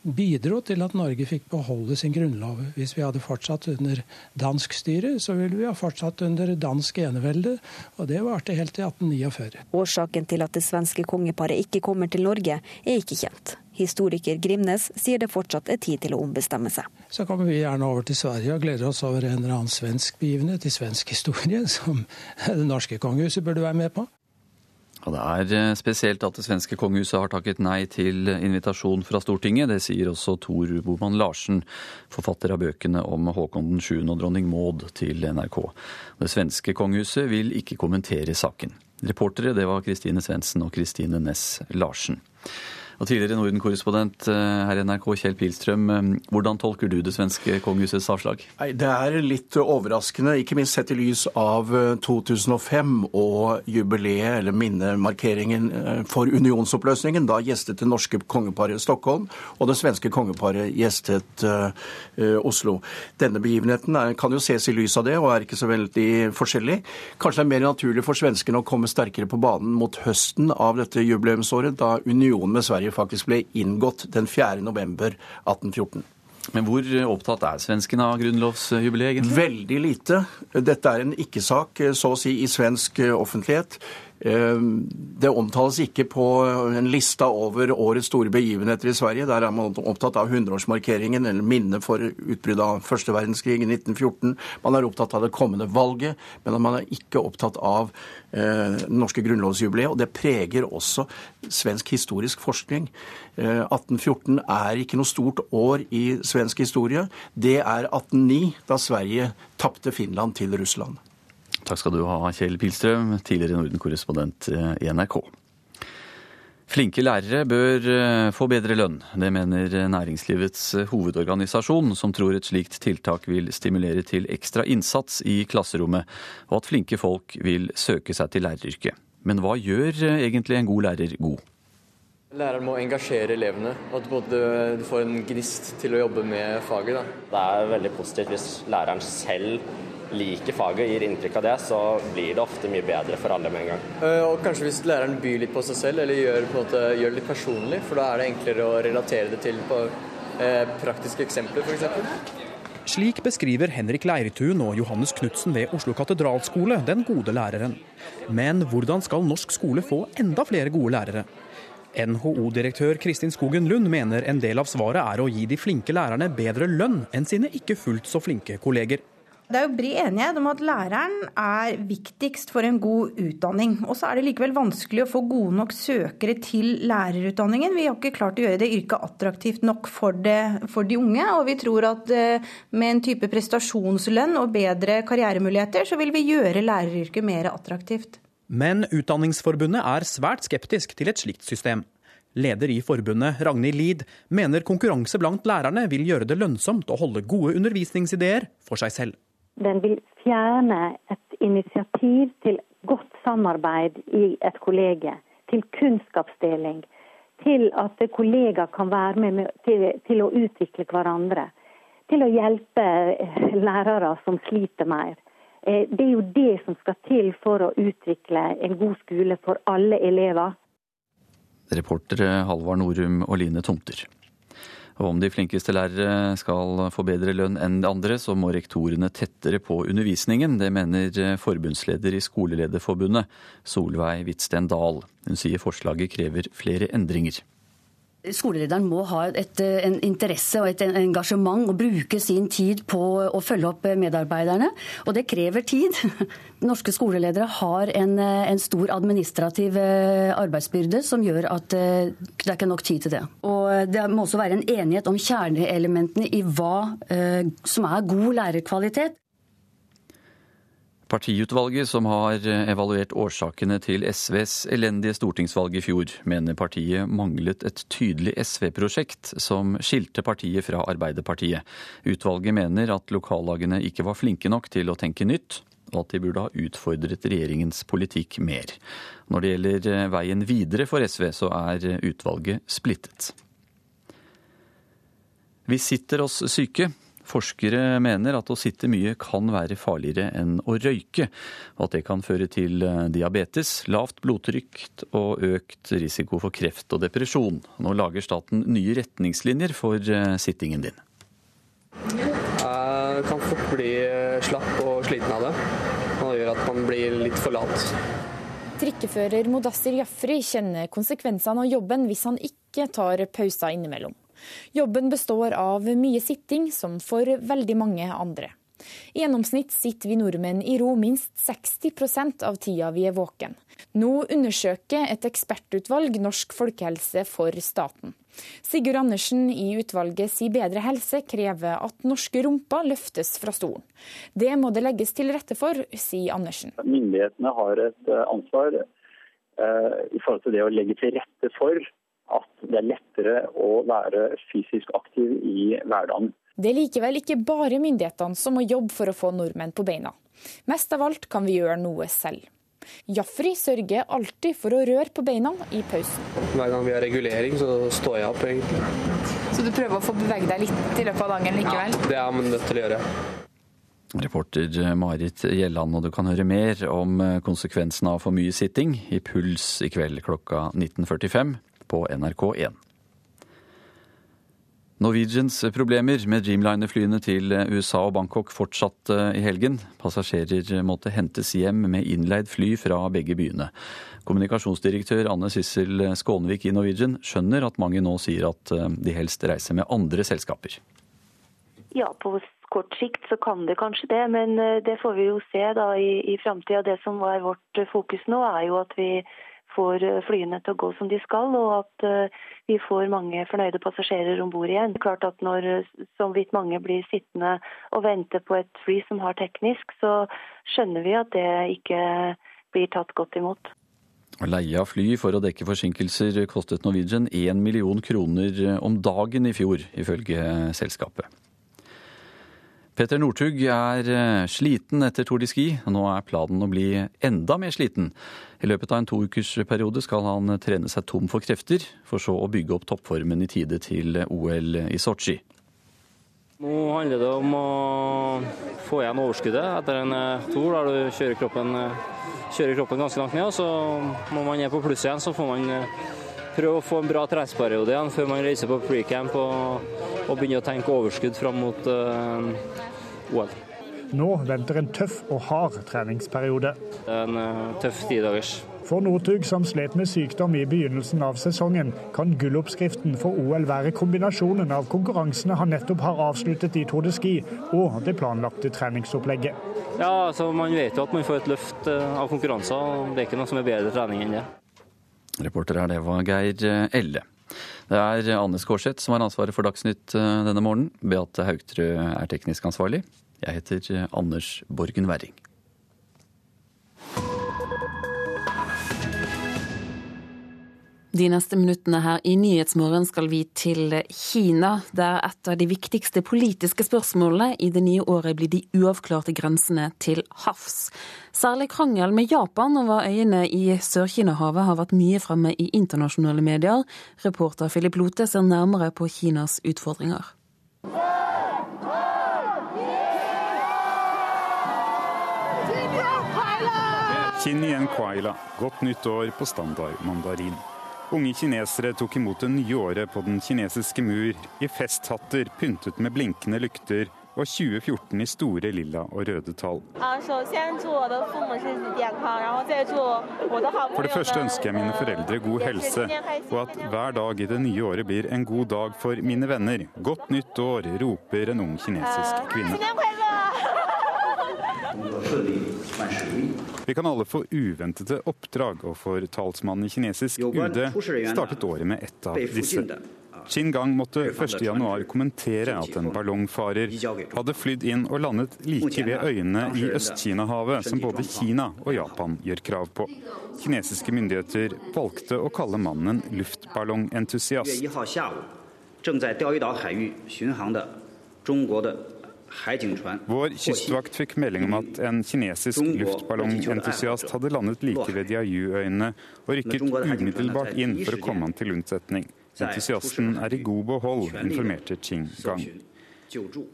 bidro til at Norge fikk beholde sin grunnlov. Hvis vi hadde fortsatt under dansk styre, så ville vi ha fortsatt under dansk enevelde, og det varte helt til 1849. Årsaken til at det svenske kongeparet ikke kommer til Norge, er ikke kjent. Historiker Grimnes sier det fortsatt er tid til å ombestemme seg. Så kommer vi gjerne over til Sverige og gleder oss over en eller annen svensk begivenhet i svensk historie, som det norske kongehuset burde være med på. Og Det er spesielt at det svenske kongehuset har takket nei til invitasjon fra Stortinget. Det sier også Tor Boman Larsen, forfatter av bøkene om Håkon 7. og dronning Maud til NRK. Det svenske kongehuset vil ikke kommentere saken. Reportere det var Kristine Svendsen og Kristine Næss Larsen. Og tidligere Norden-korrespondent her i NRK, Kjell Pilstrøm. Hvordan tolker du det svenske kongehusets avslag? Nei, Det er litt overraskende, ikke minst sett i lys av 2005 og jubileet, eller minnemarkeringen for unionsoppløsningen. Da gjestet det norske kongeparet Stockholm, og det svenske kongeparet gjestet Oslo. Denne begivenheten er, kan jo ses i lys av det, og er ikke så veldig forskjellig. Kanskje det er mer naturlig for svenskene å komme sterkere på banen mot høsten av dette jubileumsåret, da unionen med Sverige faktisk ble inngått den 4. november 1814. Men hvor opptatt er svenskene av grunnlovsjubileet, egentlig? Veldig lite. Dette er en ikke-sak, så å si, i svensk offentlighet. Det omtales ikke på en lista over årets store begivenheter i Sverige. Der er man opptatt av 100-årsmarkeringen eller minnet for utbruddet av første verdenskrig i 1914. Man er opptatt av det kommende valget, men man er ikke opptatt av det norske grunnlovsjubileet. Og det preger også svensk historisk forskning. Eh, 1814 er ikke noe stort år i svensk historie. Det er 1809, da Sverige tapte Finland til Russland. Takk skal du ha, Kjell Pilstrøm, tidligere Norden-korrespondent i NRK. Flinke lærere bør få bedre lønn. Det mener næringslivets hovedorganisasjon, som tror et slikt tiltak vil stimulere til ekstra innsats i klasserommet, og at flinke folk vil søke seg til læreryrket. Men hva gjør egentlig en god lærer god? Læreren må engasjere elevene, og at både du får en gnist til å jobbe med faget. Da. Det er veldig positivt hvis læreren selv liker faget og gir inntrykk av det, så blir det ofte mye bedre for alle med en gang. Eh, og kanskje hvis læreren byr litt på seg selv, eller gjør, måte, gjør det litt personlig, for da er det enklere å relatere det til på eh, praktiske eksempler, f.eks. Slik beskriver Henrik Leiretun og Johannes Knutsen ved Oslo katedralskole den gode læreren. Men hvordan skal norsk skole få enda flere gode lærere? NHO-direktør Kristin Skogen Lund mener en del av svaret er å gi de flinke lærerne bedre lønn enn sine ikke fullt så flinke kolleger. Det er jo bred enighet om at læreren er viktigst for en god utdanning. Og så er det likevel vanskelig å få gode nok søkere til lærerutdanningen. Vi har ikke klart å gjøre det yrket attraktivt nok for, det, for de unge. Og vi tror at eh, med en type prestasjonslønn og bedre karrieremuligheter, så vil vi gjøre læreryrket mer attraktivt. Men Utdanningsforbundet er svært skeptisk til et slikt system. Leder i forbundet, Ragnhild Lid, mener konkurranse blant lærerne vil gjøre det lønnsomt å holde gode undervisningsideer for seg selv. Den vil fjerne et initiativ til godt samarbeid i et kollege, til kunnskapsdeling, til at kollegaer kan være med til, til å utvikle hverandre. Til å hjelpe lærere som sliter mer. Eh, det er jo det som skal til for å utvikle en god skole for alle elever. Reportere Halvard Norum og Line Tomter. Og om de flinkeste lærere skal få bedre lønn enn de andre, så må rektorene tettere på undervisningen. Det mener forbundsleder i Skolelederforbundet, Solveig Hvitsten Dahl. Hun sier forslaget krever flere endringer. Skolelederen må ha et, en interesse og et engasjement og bruke sin tid på å følge opp medarbeiderne. Og det krever tid. Norske skoleledere har en, en stor administrativ eh, arbeidsbyrde som gjør at eh, det er ikke nok tid til det. Og det må også være en enighet om kjerneelementene i hva eh, som er god lærerkvalitet. Partiutvalget som har evaluert årsakene til SVs elendige stortingsvalg i fjor, mener partiet manglet et tydelig SV-prosjekt som skilte partiet fra Arbeiderpartiet. Utvalget mener at lokallagene ikke var flinke nok til å tenke nytt, og at de burde ha utfordret regjeringens politikk mer. Når det gjelder veien videre for SV, så er utvalget splittet. Vi sitter oss syke, Forskere mener at å sitte mye kan være farligere enn å røyke, og at det kan føre til eh, diabetes, lavt blodtrykk og økt risiko for kreft og depresjon. Nå lager staten nye retningslinjer for eh, sittingen din. Jeg kan fort bli eh, slapp og sliten av det. Og det gjør at man blir litt for lat. Trikkefører Modassir Jafri kjenner konsekvensene av jobben hvis han ikke tar pauser innimellom. Jobben består av mye sitting, som for veldig mange andre. I gjennomsnitt sitter vi nordmenn i ro minst 60% av tida vi er våken. Nå undersøker et ekspertutvalg norsk folkehelse for staten. Sigurd Andersen i utvalget Si bedre helse krever at norske rumper løftes fra stolen. Det må det legges til rette for, sier Andersen. Myndighetene har et eh, ansvar eh, i forhold til det å legge til rette for at det er lettere å være fysisk aktiv i hverdagen. Det er likevel ikke bare myndighetene som må jobbe for å få nordmenn på beina. Mest av alt kan vi gjøre noe selv. Jafri sørger alltid for å røre på beina i pausen. Hver gang vi har regulering, så står jeg opp, egentlig. Så du prøver å få bevege deg litt i løpet av dagen likevel? Ja, det er man nødt til å gjøre. Reporter Marit Gjelland, og du kan høre mer om konsekvensene av for mye sitting i Puls i kveld klokka 19.45 på NRK1. Norwegians problemer med Dreamliner-flyene til USA og Bangkok fortsatte i helgen. Passasjerer måtte hentes hjem med innleid fly fra begge byene. Kommunikasjonsdirektør Anne Sissel Skånevik i Norwegian skjønner at mange nå sier at de helst reiser med andre selskaper. Ja, på kort sikt så kan det kanskje det, men det får vi jo se da i, i framtida. Det som var vårt fokus nå, er jo at vi får eh, flyene til å gå som de skal, og at eh, vi får mange fornøyde passasjerer om bord igjen. Klart at Når eh, så vidt mange blir sittende og vente på et fly som har teknisk, så skjønner vi at det ikke blir tatt godt imot. Leie av fly for å dekke forsinkelser kostet Norwegian 1 million kroner om dagen i fjor, ifølge selskapet. Petter Northug er eh, sliten etter Tour de Ski. Nå er planen å bli enda mer sliten. I løpet av en to ukers periode skal han trene seg tom for krefter, for så å bygge opp toppformen i tide til OL i Sotsji. Nå handler det om å få igjen overskuddet etter en eh, tour der du kjører kroppen, eh, kjører kroppen ganske langt ned. Så må man ned på pluss igjen, så får man prøve å få en bra treningsperiode igjen før man reiser på pre-camp og, og begynner å tenke overskudd fram mot uh, OL. Nå venter en tøff og hard treningsperiode. En uh, tøff tidagers. For Northug, som slet med sykdom i begynnelsen av sesongen, kan gulloppskriften for OL være kombinasjonen av konkurransene han nettopp har avsluttet i Tour de Ski, og det planlagte treningsopplegget. Ja, altså Man vet jo at man får et løft eh, av konkurranser. Det er ikke noe som er bedre trening enn det. Reporter her, det var Geir eh, Elle. Det er Anne Skårseth som har ansvaret for Dagsnytt eh, denne morgenen. Beate Haugtrø er teknisk ansvarlig. Jeg heter eh, Anders Borgen Werring. De neste minuttene her i Nyhetsmorgen skal vi til Kina, der et av de viktigste politiske spørsmålene i det nye året blir de uavklarte grensene til havs. Særlig krangel med Japan over øyene i Sør-Kina-havet har vært mye fremme i internasjonale medier. Reporter Philip Lote ser nærmere på Kinas utfordringer. Kinien Kwaila, godt nytt år på standard mandarin. Unge kinesere tok imot det nye året på den kinesiske mur i festhatter pyntet med blinkende lykter og 2014 i store lilla og røde tall. For det første ønsker jeg mine foreldre god helse, og at hver dag i det nye året blir en god dag for mine venner. Godt nytt år, roper en ung kinesisk kvinne. Vi kan alle få uventede oppdrag, og for talsmannen i kinesisk UD startet året med ett av disse. Qin Gang måtte 1.1 kommentere at en ballongfarer hadde flydd inn og landet like ved øyene i Øst-Kina-havet, som både Kina og Japan gjør krav på. Kinesiske myndigheter valgte å kalle mannen en luftballongentusiast. Vår kystvakt fikk melding om at en kinesisk luftballongentusiast hadde landet like ved Diaoyu-øyene og rykket umiddelbart inn for å komme han til unnsetning. Entusiasten er i god behold, informerte Qing Gang.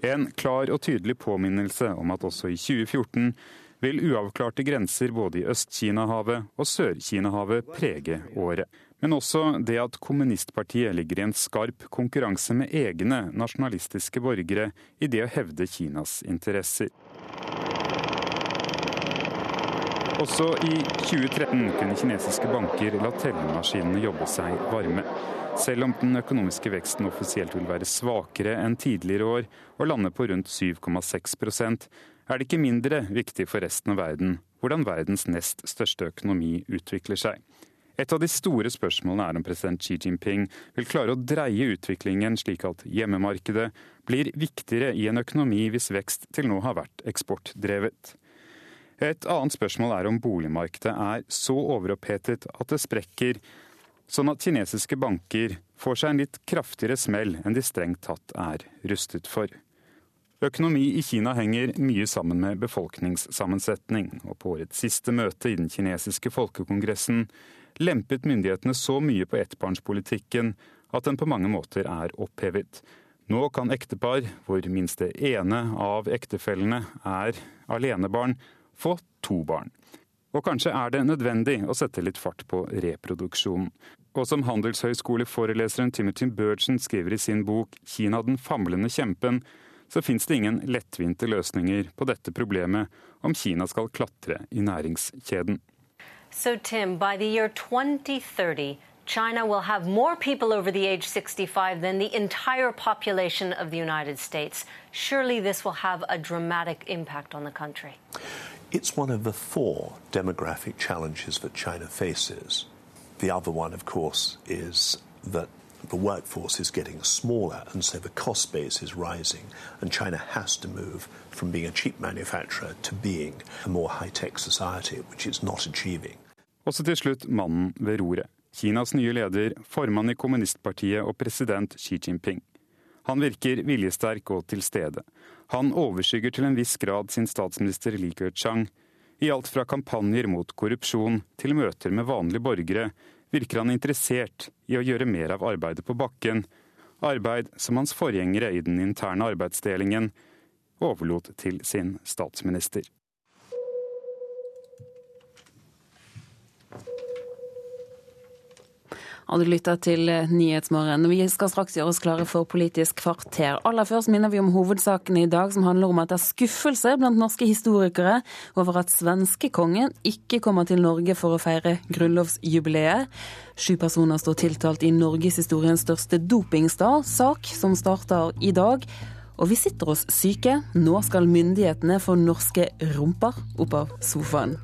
En klar og tydelig påminnelse om at også i 2014 vil uavklarte grenser både i Øst-Kina-havet og Sør-Kina-havet prege året. Men også det at kommunistpartiet ligger i en skarp konkurranse med egne nasjonalistiske borgere i det å hevde Kinas interesser. Også i 2013 kunne kinesiske banker la tellemaskinene jobbe seg varme. Selv om den økonomiske veksten offisielt vil være svakere enn tidligere år og lande på rundt 7,6% er det ikke mindre viktig for resten av verden hvordan verdens nest største økonomi utvikler seg. Et av de store spørsmålene er om president Xi Jinping vil klare å dreie utviklingen slik at hjemmemarkedet blir viktigere i en økonomi hvis vekst til nå har vært eksportdrevet. Et annet spørsmål er om boligmarkedet er så overopphetet at det sprekker, sånn at kinesiske banker får seg en litt kraftigere smell enn de strengt tatt er rustet for. Økonomi i Kina henger mye sammen med befolkningssammensetning, og på årets siste møte i den kinesiske folkekongressen lempet myndighetene så mye på ettbarnspolitikken at den på mange måter er opphevet. Nå kan ektepar, hvor minst det ene av ektefellene er alenebarn, få to barn. Og kanskje er det nødvendig å sette litt fart på reproduksjonen. Og som handelshøyskoleforeleseren Timothy Burgeon skriver i sin bok 'Kina den famlende kjempen', så fins det ingen lettvinte løsninger på dette problemet om Kina skal klatre i næringskjeden. So, Tim, by the year 2030, China will have more people over the age 65 than the entire population of the United States. Surely this will have a dramatic impact on the country. It's one of the four demographic challenges that China faces. The other one, of course, is that the workforce is getting smaller, and so the cost base is rising, and China has to move from being a cheap manufacturer to being a more high tech society, which it's not achieving. Og så til slutt mannen ved roret. Kinas nye leder, formann i kommunistpartiet og president Xi Jinping. Han virker viljesterk og til stede. Han overskygger til en viss grad sin statsminister Li Keqiang. I alt fra kampanjer mot korrupsjon til møter med vanlige borgere virker han interessert i å gjøre mer av arbeidet på bakken, arbeid som hans forgjengere i den interne arbeidsdelingen overlot til sin statsminister. Og du lytter til Nyhetsmorgen. Vi skal straks gjøre oss klare for Politisk kvarter. Aller først minner vi om hovedsaken i dag, som handler om at det er skuffelse blant norske historikere over at svenskekongen ikke kommer til Norge for å feire grunnlovsjubileet. Sju personer står tiltalt i norgeshistoriens største dopingsak, som starter i dag. Og vi sitter oss syke. Nå skal myndighetene få norske rumper opp av sofaen.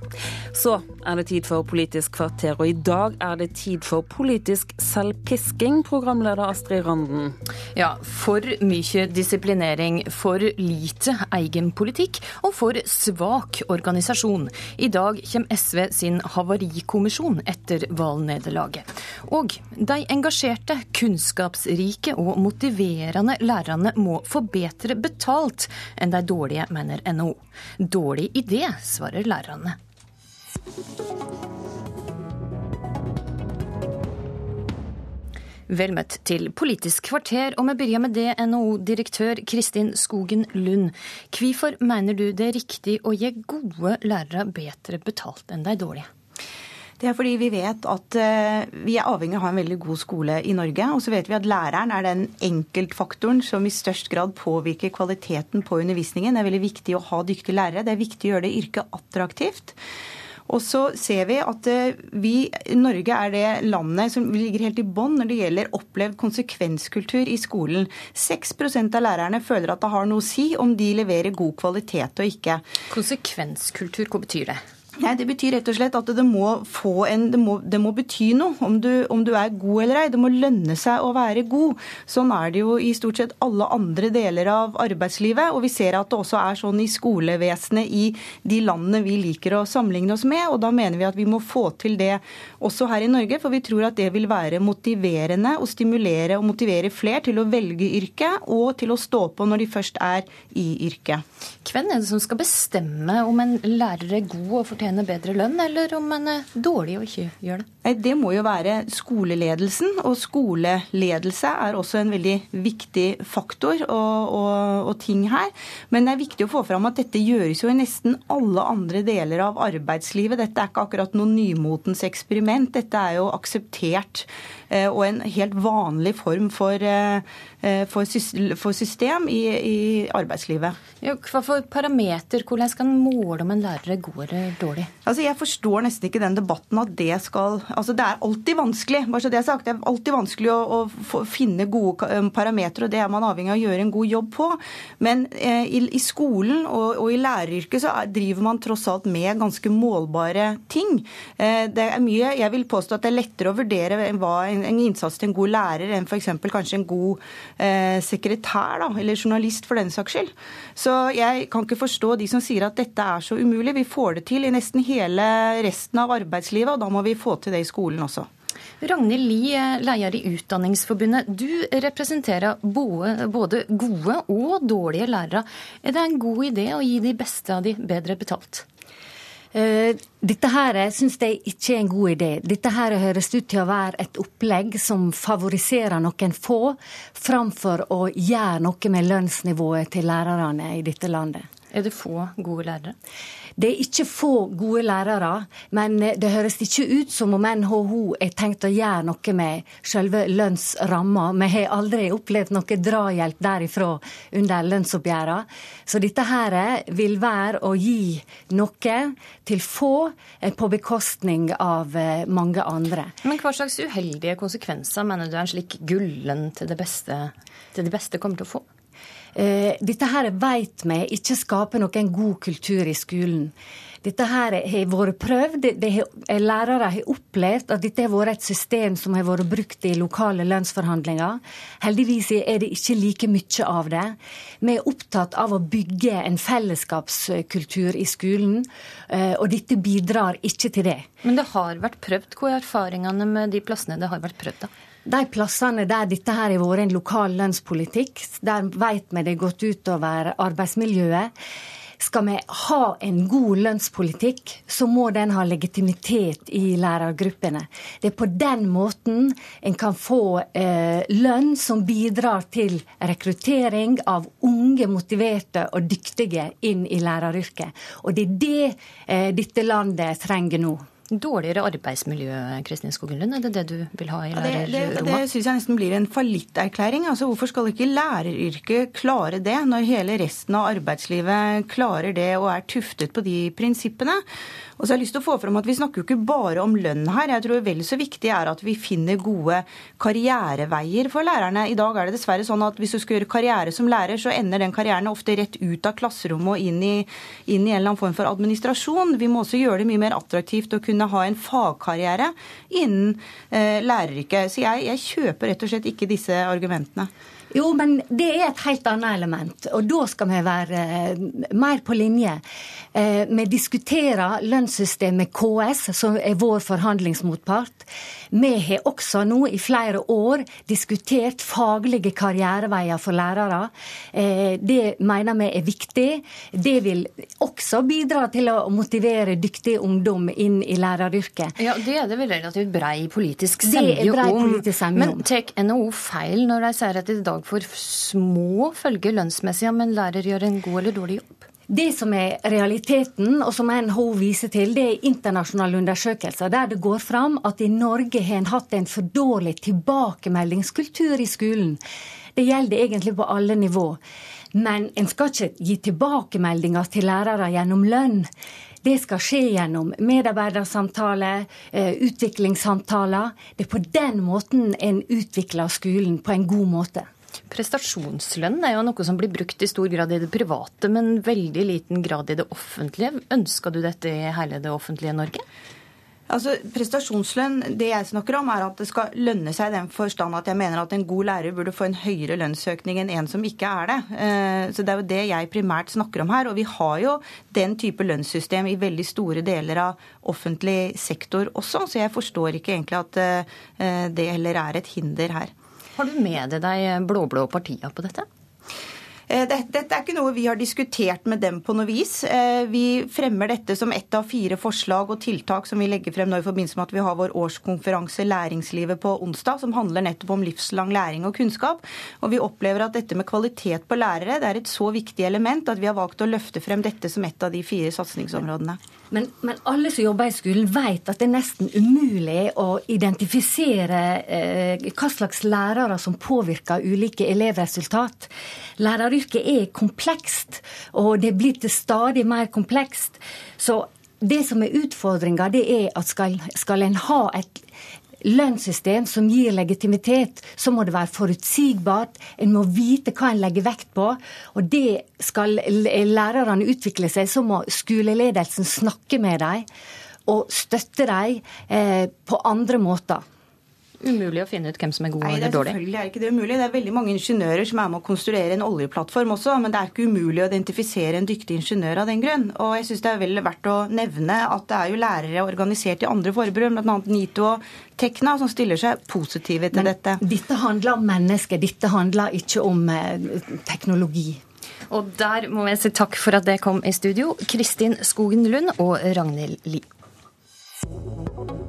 Så er det tid for Politisk kvarter, og i dag er det tid for politisk selvpisking, programleder Astrid Randen. Ja, for mye disiplinering, for lite egen politikk og for svak organisasjon. I dag kommer SV sin havarikommisjon etter valgnederlaget. Og de engasjerte, kunnskapsrike og motiverende lærerne må få bedre betalt enn de dårlige, mener NHO. Dårlig idé, svarer lærerne. Vel møtt til Politisk kvarter, og vi begynner med det NHO-direktør Kristin Skogen Lund. Hvorfor mener du det er riktig å gi gode lærere bedre betalt enn de dårlige? Det er fordi vi vet at eh, vi er avhengig av å ha en veldig god skole i Norge. Og så vet vi at læreren er den enkeltfaktoren som i størst grad påvirker kvaliteten på undervisningen. Det er veldig viktig å ha dyktige lærere. Det er viktig å gjøre det yrket attraktivt. Og så ser vi at eh, vi, Norge er det landet som ligger helt i bånn når det gjelder opplevd konsekvenskultur i skolen. 6% av lærerne føler at det har noe å si om de leverer god kvalitet og ikke. Konsekvenskultur, hva betyr det? Nei, Det betyr rett og slett at det må, en, det må, det må bety noe om du, om du, er god eller ei. Det må lønne seg å være god. Sånn er det jo i stort sett alle andre deler av arbeidslivet. Og vi ser at det også er sånn i skolevesenet i de landene vi liker å sammenligne oss med. Og da mener vi at vi må få til det også her i Norge, for vi tror at det vil være motiverende å stimulere og motivere fler til å velge yrket og til å stå på når de først er i yrket. Hvem er det som skal bestemme om en lærer er god og fortjener fortjener bedre lønn, eller om en er dårlig og ikke gjør det? Det må jo være skoleledelsen, og skoleledelse er også en veldig viktig faktor og, og, og ting her. Men det er viktig å få fram at dette gjøres jo i nesten alle andre deler av arbeidslivet. Dette er ikke akkurat noe nymotens eksperiment. Dette er jo akseptert eh, og en helt vanlig form for, eh, eh, for system i, i arbeidslivet. Jo, hva for parameter? Hvordan skal en måle om en lærer er god eller dårlig? Altså, Jeg forstår nesten ikke den debatten at det skal altså Det er alltid vanskelig bare så det er sagt, det er alltid vanskelig å, å finne gode eh, parametere, og det er man avhengig av å gjøre en god jobb på. Men eh, i, i, skolen og, og i læreryrket så er, driver man tross alt med ganske målbare ting. Eh, det er mye, Jeg vil påstå at det er lettere å vurdere hva en, en innsats til en god lærer enn f.eks. kanskje en god eh, sekretær da, eller journalist, for den saks skyld. Så jeg kan ikke forstå de som sier at dette er så umulig. Vi får det til i nesten hele resten av arbeidslivet, og da må vi få til det i skolen også. Ragnhild Lie, leder i Utdanningsforbundet. Du representerer både, gode og dårlige lærere. Er det en god idé å gi de beste av de bedre betalt? Uh, dette her syns jeg ikke er en god idé. Dette her høres ut til å være et opplegg som favoriserer noen få, framfor å gjøre noe med lønnsnivået til lærerne i dette landet. Er det få gode lærere? Det er ikke få gode lærere, men det høres ikke ut som om NHO er tenkt å gjøre noe med selve lønnsramma. Vi har aldri opplevd noe drahjelp derifra under lønnsoppgjørene. Så dette her vil være å gi noe til få eh, på bekostning av eh, mange andre. Men hva slags uheldige konsekvenser mener du en slik gullen til til det beste kommer til å få? Eh, dette her vet vi ikke skaper noen god kultur i skolen. Dette her har vært prøvd. det lærere har opplevd at dette har vært et system som har vært brukt i lokale lønnsforhandlinger. Heldigvis er det ikke like mye av det. Vi er opptatt av å bygge en fellesskapskultur i skolen, eh, og dette bidrar ikke til det. Men det har vært prøvd. Hva er erfaringene med de plassene det har vært prøvd, da? De plassene der dette her har vært en lokal lønnspolitikk, der vet vi det har gått utover arbeidsmiljøet. Skal vi ha en god lønnspolitikk, så må den ha legitimitet i lærergruppene. Det er på den måten en kan få eh, lønn som bidrar til rekruttering av unge, motiverte og dyktige inn i læreryrket. Og det er det eh, dette landet trenger nå. Dårligere arbeidsmiljø, Kristin Skogen Lund, er det det du vil ha i lærerrommet? Det, det, det syns jeg nesten blir en fallitterklæring. Altså, hvorfor skal ikke læreryrket klare det, når hele resten av arbeidslivet klarer det og er tuftet på de prinsippene? Og så har jeg lyst til å få frem at Vi snakker jo ikke bare om lønn her. Jeg tror vel så viktig er at vi finner gode karriereveier for lærerne. I dag er det dessverre sånn at hvis du skal gjøre karriere som lærer, så ender den karrieren ofte rett ut av klasserommet og inn i, inn i en eller annen form for administrasjon. Vi må også gjøre det mye mer attraktivt å kunne ha en fagkarriere innen eh, læreryrket. Så jeg, jeg kjøper rett og slett ikke disse argumentene. Jo, men det er et helt annet element, og da skal vi være eh, mer på linje. Eh, vi diskuterer lønnssystemet KS, som er vår forhandlingsmotpart. Vi har også nå i flere år diskutert faglige karriereveier for lærere. Eh, det mener vi er viktig. Det vil også bidra til å motivere dyktig ungdom inn i læreryrket. Ja, Det er det vel relativt brei politisk semje om. Men tar NHO feil når de sier at i dag for små følger lønnsmessig om en lærer gjør en god eller dårlig jobb? Det som er realiteten, og som NHO viser til, det er internasjonale undersøkelser der det går fram at i Norge har en hatt en for dårlig tilbakemeldingskultur i skolen. Det gjelder egentlig på alle nivå. Men en skal ikke gi tilbakemeldinger til lærere gjennom lønn. Det skal skje gjennom medarbeidersamtaler, eh, utviklingssamtaler. Det er på den måten en utvikler skolen på en god måte. Prestasjonslønn er jo noe som blir brukt i stor grad i det private, men veldig liten grad i det offentlige. Ønsker du dette i hele det offentlige Norge? Altså, Prestasjonslønn, det jeg snakker om, er at det skal lønne seg i den forstand at jeg mener at en god lærer burde få en høyere lønnsøkning enn en som ikke er det. Eh, så det er jo det jeg primært snakker om her. Og vi har jo den type lønnssystem i veldig store deler av offentlig sektor også, så jeg forstår ikke egentlig at eh, det heller er et hinder her. Har du med deg de blå-blå partier på dette? Eh, dette er ikke noe vi har diskutert med dem på noe vis. Eh, vi fremmer dette som ett av fire forslag og tiltak som vi legger frem nå i forbindelse med at vi har vår årskonferanse Læringslivet på onsdag, som handler nettopp om livslang læring og kunnskap. Og vi opplever at dette med kvalitet på lærere det er et så viktig element at vi har valgt å løfte frem dette som et av de fire satsingsområdene. Men, men, alle som jobber i skolen, vet at det er nesten umulig å identifisere eh, hva slags lærere som påvirker ulike elevresultat. Læreryrket er komplekst, og det blir blitt stadig mer komplekst. Så det som er utfordringa, det er at skal, skal en ha et lønnssystem som gir legitimitet, så må det være forutsigbart. En må vite hva en legger vekt på. Og det skal lærerne utvikle seg, så må skoleledelsen snakke med dem og støtte dem eh, på andre måter umulig å finne ut hvem som er god Nei, eller dårlig? Selvfølgelig er ikke det umulig. Det er veldig mange ingeniører som er med å konstruere en oljeplattform også, men det er ikke umulig å identifisere en dyktig ingeniør av den grunn. Og jeg syns det er vel verdt å nevne at det er jo lærere organisert i andre forbund, bl.a. NITO og Tekna, som stiller seg positive til men dette. Dette handler om mennesker, dette handler ikke om eh, teknologi. Og der må jeg si takk for at det kom i studio, Kristin Skogen Lund og Ragnhild Lie.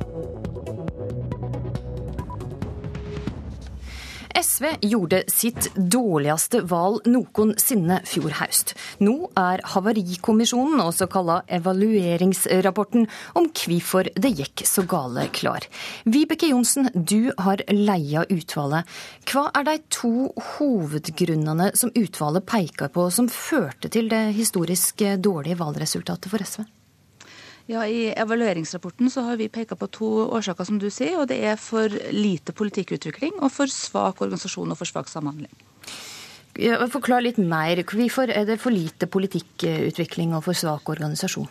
SV gjorde sitt dårligste valg noensinne fjor høst. Nå er Havarikommisjonen, også kalla evalueringsrapporten, om hvorfor det gikk så gale, klar. Vibeke Johnsen, du har leia utvalget. Hva er de to hovedgrunnene som utvalget peker på som førte til det historisk dårlige valgresultatet for SV? Ja, I evalueringsrapporten så har vi peka på to årsaker, som du sier. og Det er for lite politikkutvikling og for svak organisasjon og for svak samhandling. Ja, forklar litt mer. Hvorfor er det for lite politikkutvikling og for svak organisasjon?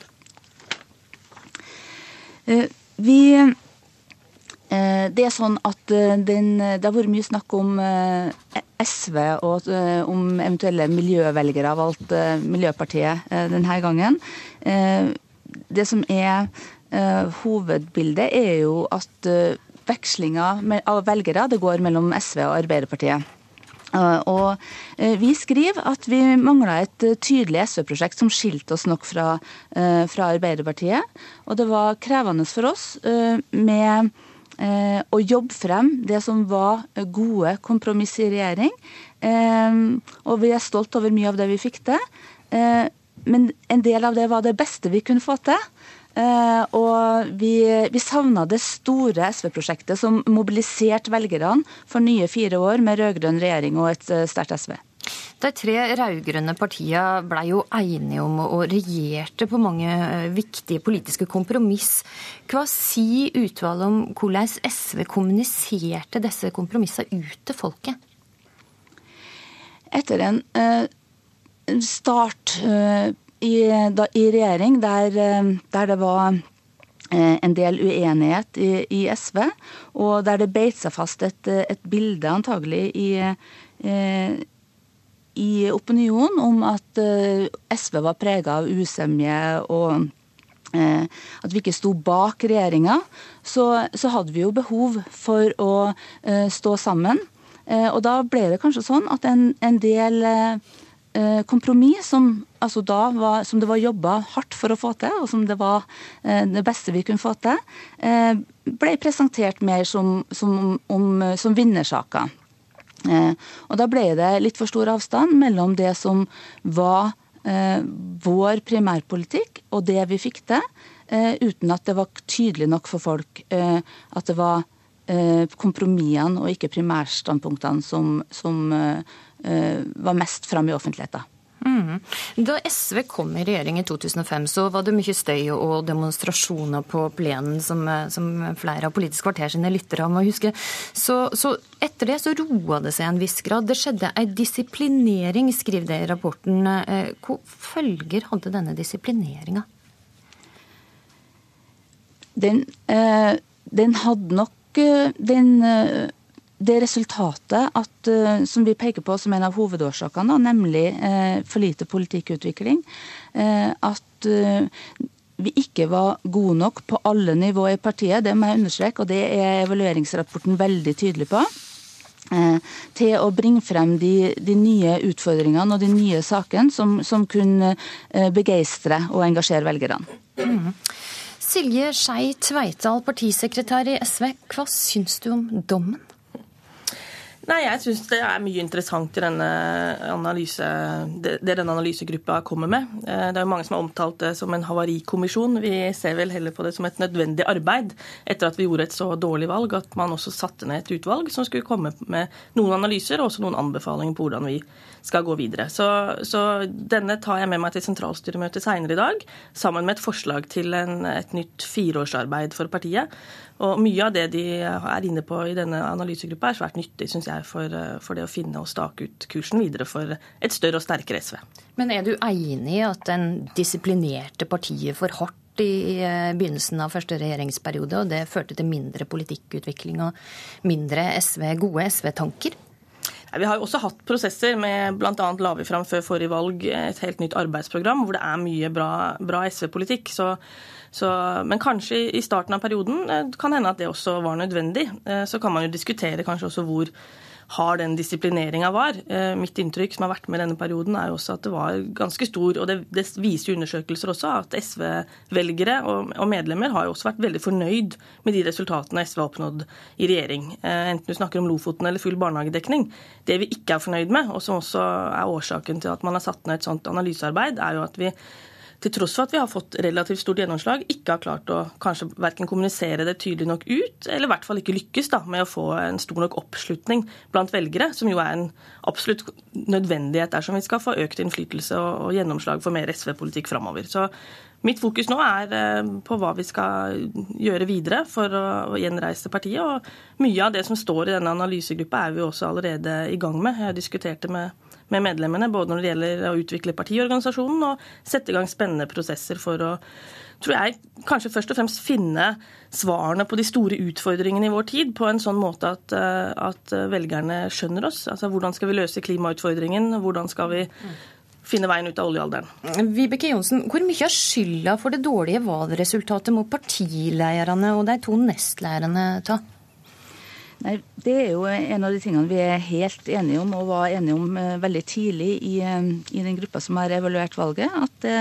Eh, vi eh, det er sånn at eh, den, Det har vært mye snakk om SV og om eventuelle miljøvelgere valgt Miljøpartiet denne gangen det som er uh, hovedbildet, er jo at uh, vekslinga av velgere det går mellom SV og Arbeiderpartiet. Og Vi skriver at vi mangla et tydelig SV-prosjekt som skilte oss nok fra, fra, Arbeiderpartiet. Og det var krevende for oss med å jobbe frem det som var gode kompromiss i regjering. Og vi er stolt over mye av det vi fikk til. Men en del av det var det beste vi kunne få til. Uh, og vi, vi savna det store SV-prosjektet som mobiliserte velgerne for nye fire år med rød-grønn regjering og et uh, sterkt SV. De tre rød-grønne partiene ble jo enige om og regjerte på mange eh, viktige politiske kompromiss. Hva sier utvalget om hvordan SV kommuniserte disse kompromissene ut til folket? Etter en uh, start i, da, i regjering der, eh, der, det var eh, en del uenighet i, i, SV, og der det beit seg fast et, et bilde antagelig i, eh, i opinionen om at SV var prega av usemje og at vi ikke sto bak regjeringa, så, så, hadde vi jo behov for å stå sammen. Og da ble det kanskje sånn at en, en del Eh, kompromiss som, altså var, som, det var jobba hardt for å få til, og som det var eh, det beste vi kunne få til, eh, ble presentert mer som, som, om, som vinnersaker. Og da ble det litt for stor avstand mellom det som var vår primærpolitikk og det vi fikk til, uten at det var tydelig nok for folk at det var kompromissene og ikke primærstandpunktene som, som Eh, var mest fram i offentligheten. Mm. Da SV kom i regjering i 2005, så var det mye støy og demonstrasjoner på plenen, som, eh, som flere av Politisk kvarter sine lyttere må huske. Så, så, etter det så roa det seg en viss grad. Det skjedde en disiplinering, skriver det i rapporten. Eh, hva følger hadde denne disiplineringa? Den, eh, den hadde nok den det resultatet at, eh, som vi peker på som en av hovedårsakene, nemlig eh, for lite politikkutvikling, eh, at vi ikke var gode nok på alle nivå i partiet, det må jeg understreke, og det er evalueringsrapporten veldig tydelig på. Til å bringe frem de, de nye utfordringene og de nye sakene som, som kunne begeistre og engasjere velgerne. Mm. Silje Skei Tveitdal, partisekretær i SV, hva syns du om dommen? Nei, Jeg syns det er mye interessant i denne analyse, det, det denne analysegruppa kommer med. Eh, det er jo mange som har omtalt det som en havarikommisjon. Vi ser vel heller på det som et nødvendig arbeid etter at vi gjorde et så dårlig valg at man også satte ned et utvalg som skulle komme med noen analyser og også noen anbefalinger på hvordan vi skal gå videre. Så, så denne tar jeg med meg til sentralstyremøtet seinere i dag, sammen med et forslag til en, et nytt fireårsarbeid for partiet. Og Mye av det de er inne på i denne analysegruppa er svært nyttig synes jeg, for, for det å finne og stake ut kursen videre for et større og sterkere SV. Men er du enig i at den disiplinerte partiet for hardt i eh, begynnelsen av første regjeringsperiode, og det førte til mindre politikkutvikling og mindre SV, gode SV-tanker? Vi har jo også hatt prosesser med bl.a. la vi fram før forrige valg et helt nytt arbeidsprogram hvor det er mye bra, bra SV-politikk. Men kanskje i starten av perioden eh, kan hende at det også var nødvendig. Eh, så kan man jo diskutere kanskje også hvor hard den disiplineringa var. Eh, mitt inntrykk som har vært med denne perioden, er jo også at det var ganske stor, og det, det viser undersøkelser også, at SV-velgere og, og, medlemmer har jo også vært veldig fornøyd med de resultatene SV har oppnådd i regjering. Enten du snakker om Lofoten eller full barnehagedekning. Det vi ikke er fornøyd med, og som også er årsaken til at man har satt ned et sånt analysearbeid, er jo at vi til tross for at vi har fått relativt stort gjennomslag, ikke har klart å kanskje verken kommunisere det tydelig nok ut, eller i hvert fall ikke lykkes da, med å få en stor nok oppslutning blant velgere, som jo er en absolutt nødvendighet dersom vi skal få økt innflytelse og, og gjennomslag for mer SV-politikk framover. Så Mitt fokus nå er eh, på hva vi skal gjøre videre for å gjenreise partiet. og Mye av det som står i denne analysegruppa er vi også allerede i gang med. Jeg diskuterte med med medlemmene, både når det gjelder å utvikle partiorganisasjonen og sette i gang spennende prosesser for å tror jeg, kanskje først og fremst finne svarene på de store utfordringene i vår tid på en sånn måte at, eh, at velgerne skjønner oss. Altså Hvordan skal vi løse klimautfordringen? Hvordan skal vi finne veien ut av oljealderen? Vibeke Johnsen, hvor mye av skylda for det dårlige valgresultatet må partileierne og de to nestleierne ta? Nei, Det er jo en av de tingene vi er helt enige om, og var enige om eh, veldig tidlig i, eh, i den gruppa som har evaluert valget. At det,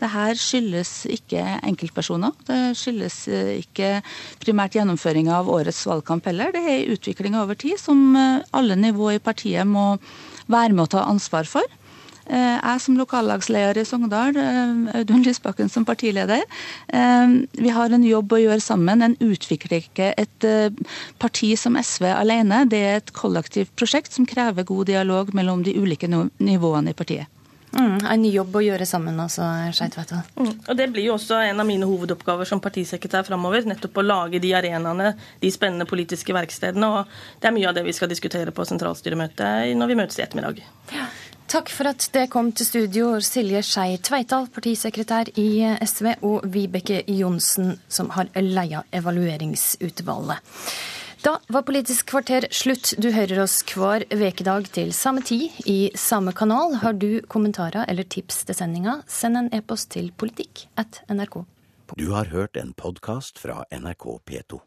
det her skyldes ikke enkeltpersoner. Det skyldes ikke primært gjennomføringa av årets valgkamp heller. Det er en utvikling over tid som alle nivå i partiet må være med å ta ansvar for. Eh, jeg som lokallagsleder i Sogndal, eh, Audun Lysbakken som partileder, eh, vi har en jobb å gjøre sammen. En utvikler ikke et parti som SV alene. Det er et kollektivt prosjekt som krever god dialog mellom de ulike nivåene i partiet. Mm, en jobb å gjøre sammen, altså. Mm, og Det blir jo også en av mine hovedoppgaver som partisekretær framover. Nettopp å lage de arenaene, de spennende politiske verkstedene. Og det er mye av det vi skal diskutere på sentralstyremøtet når vi møtes i ettermiddag. Ja. Takk for at det kom til studio, Silje Skei Tveital, partisekretær i SV, og Vibeke Johnsen, som har leia evalueringsutvalget. Da var Politisk kvarter slutt. Du hører oss hver vekedag til samme tid i samme kanal. Har du kommentarer eller tips til sendinga, send en e-post til politikk at nrk. Du har hørt en podkast fra NRK P2.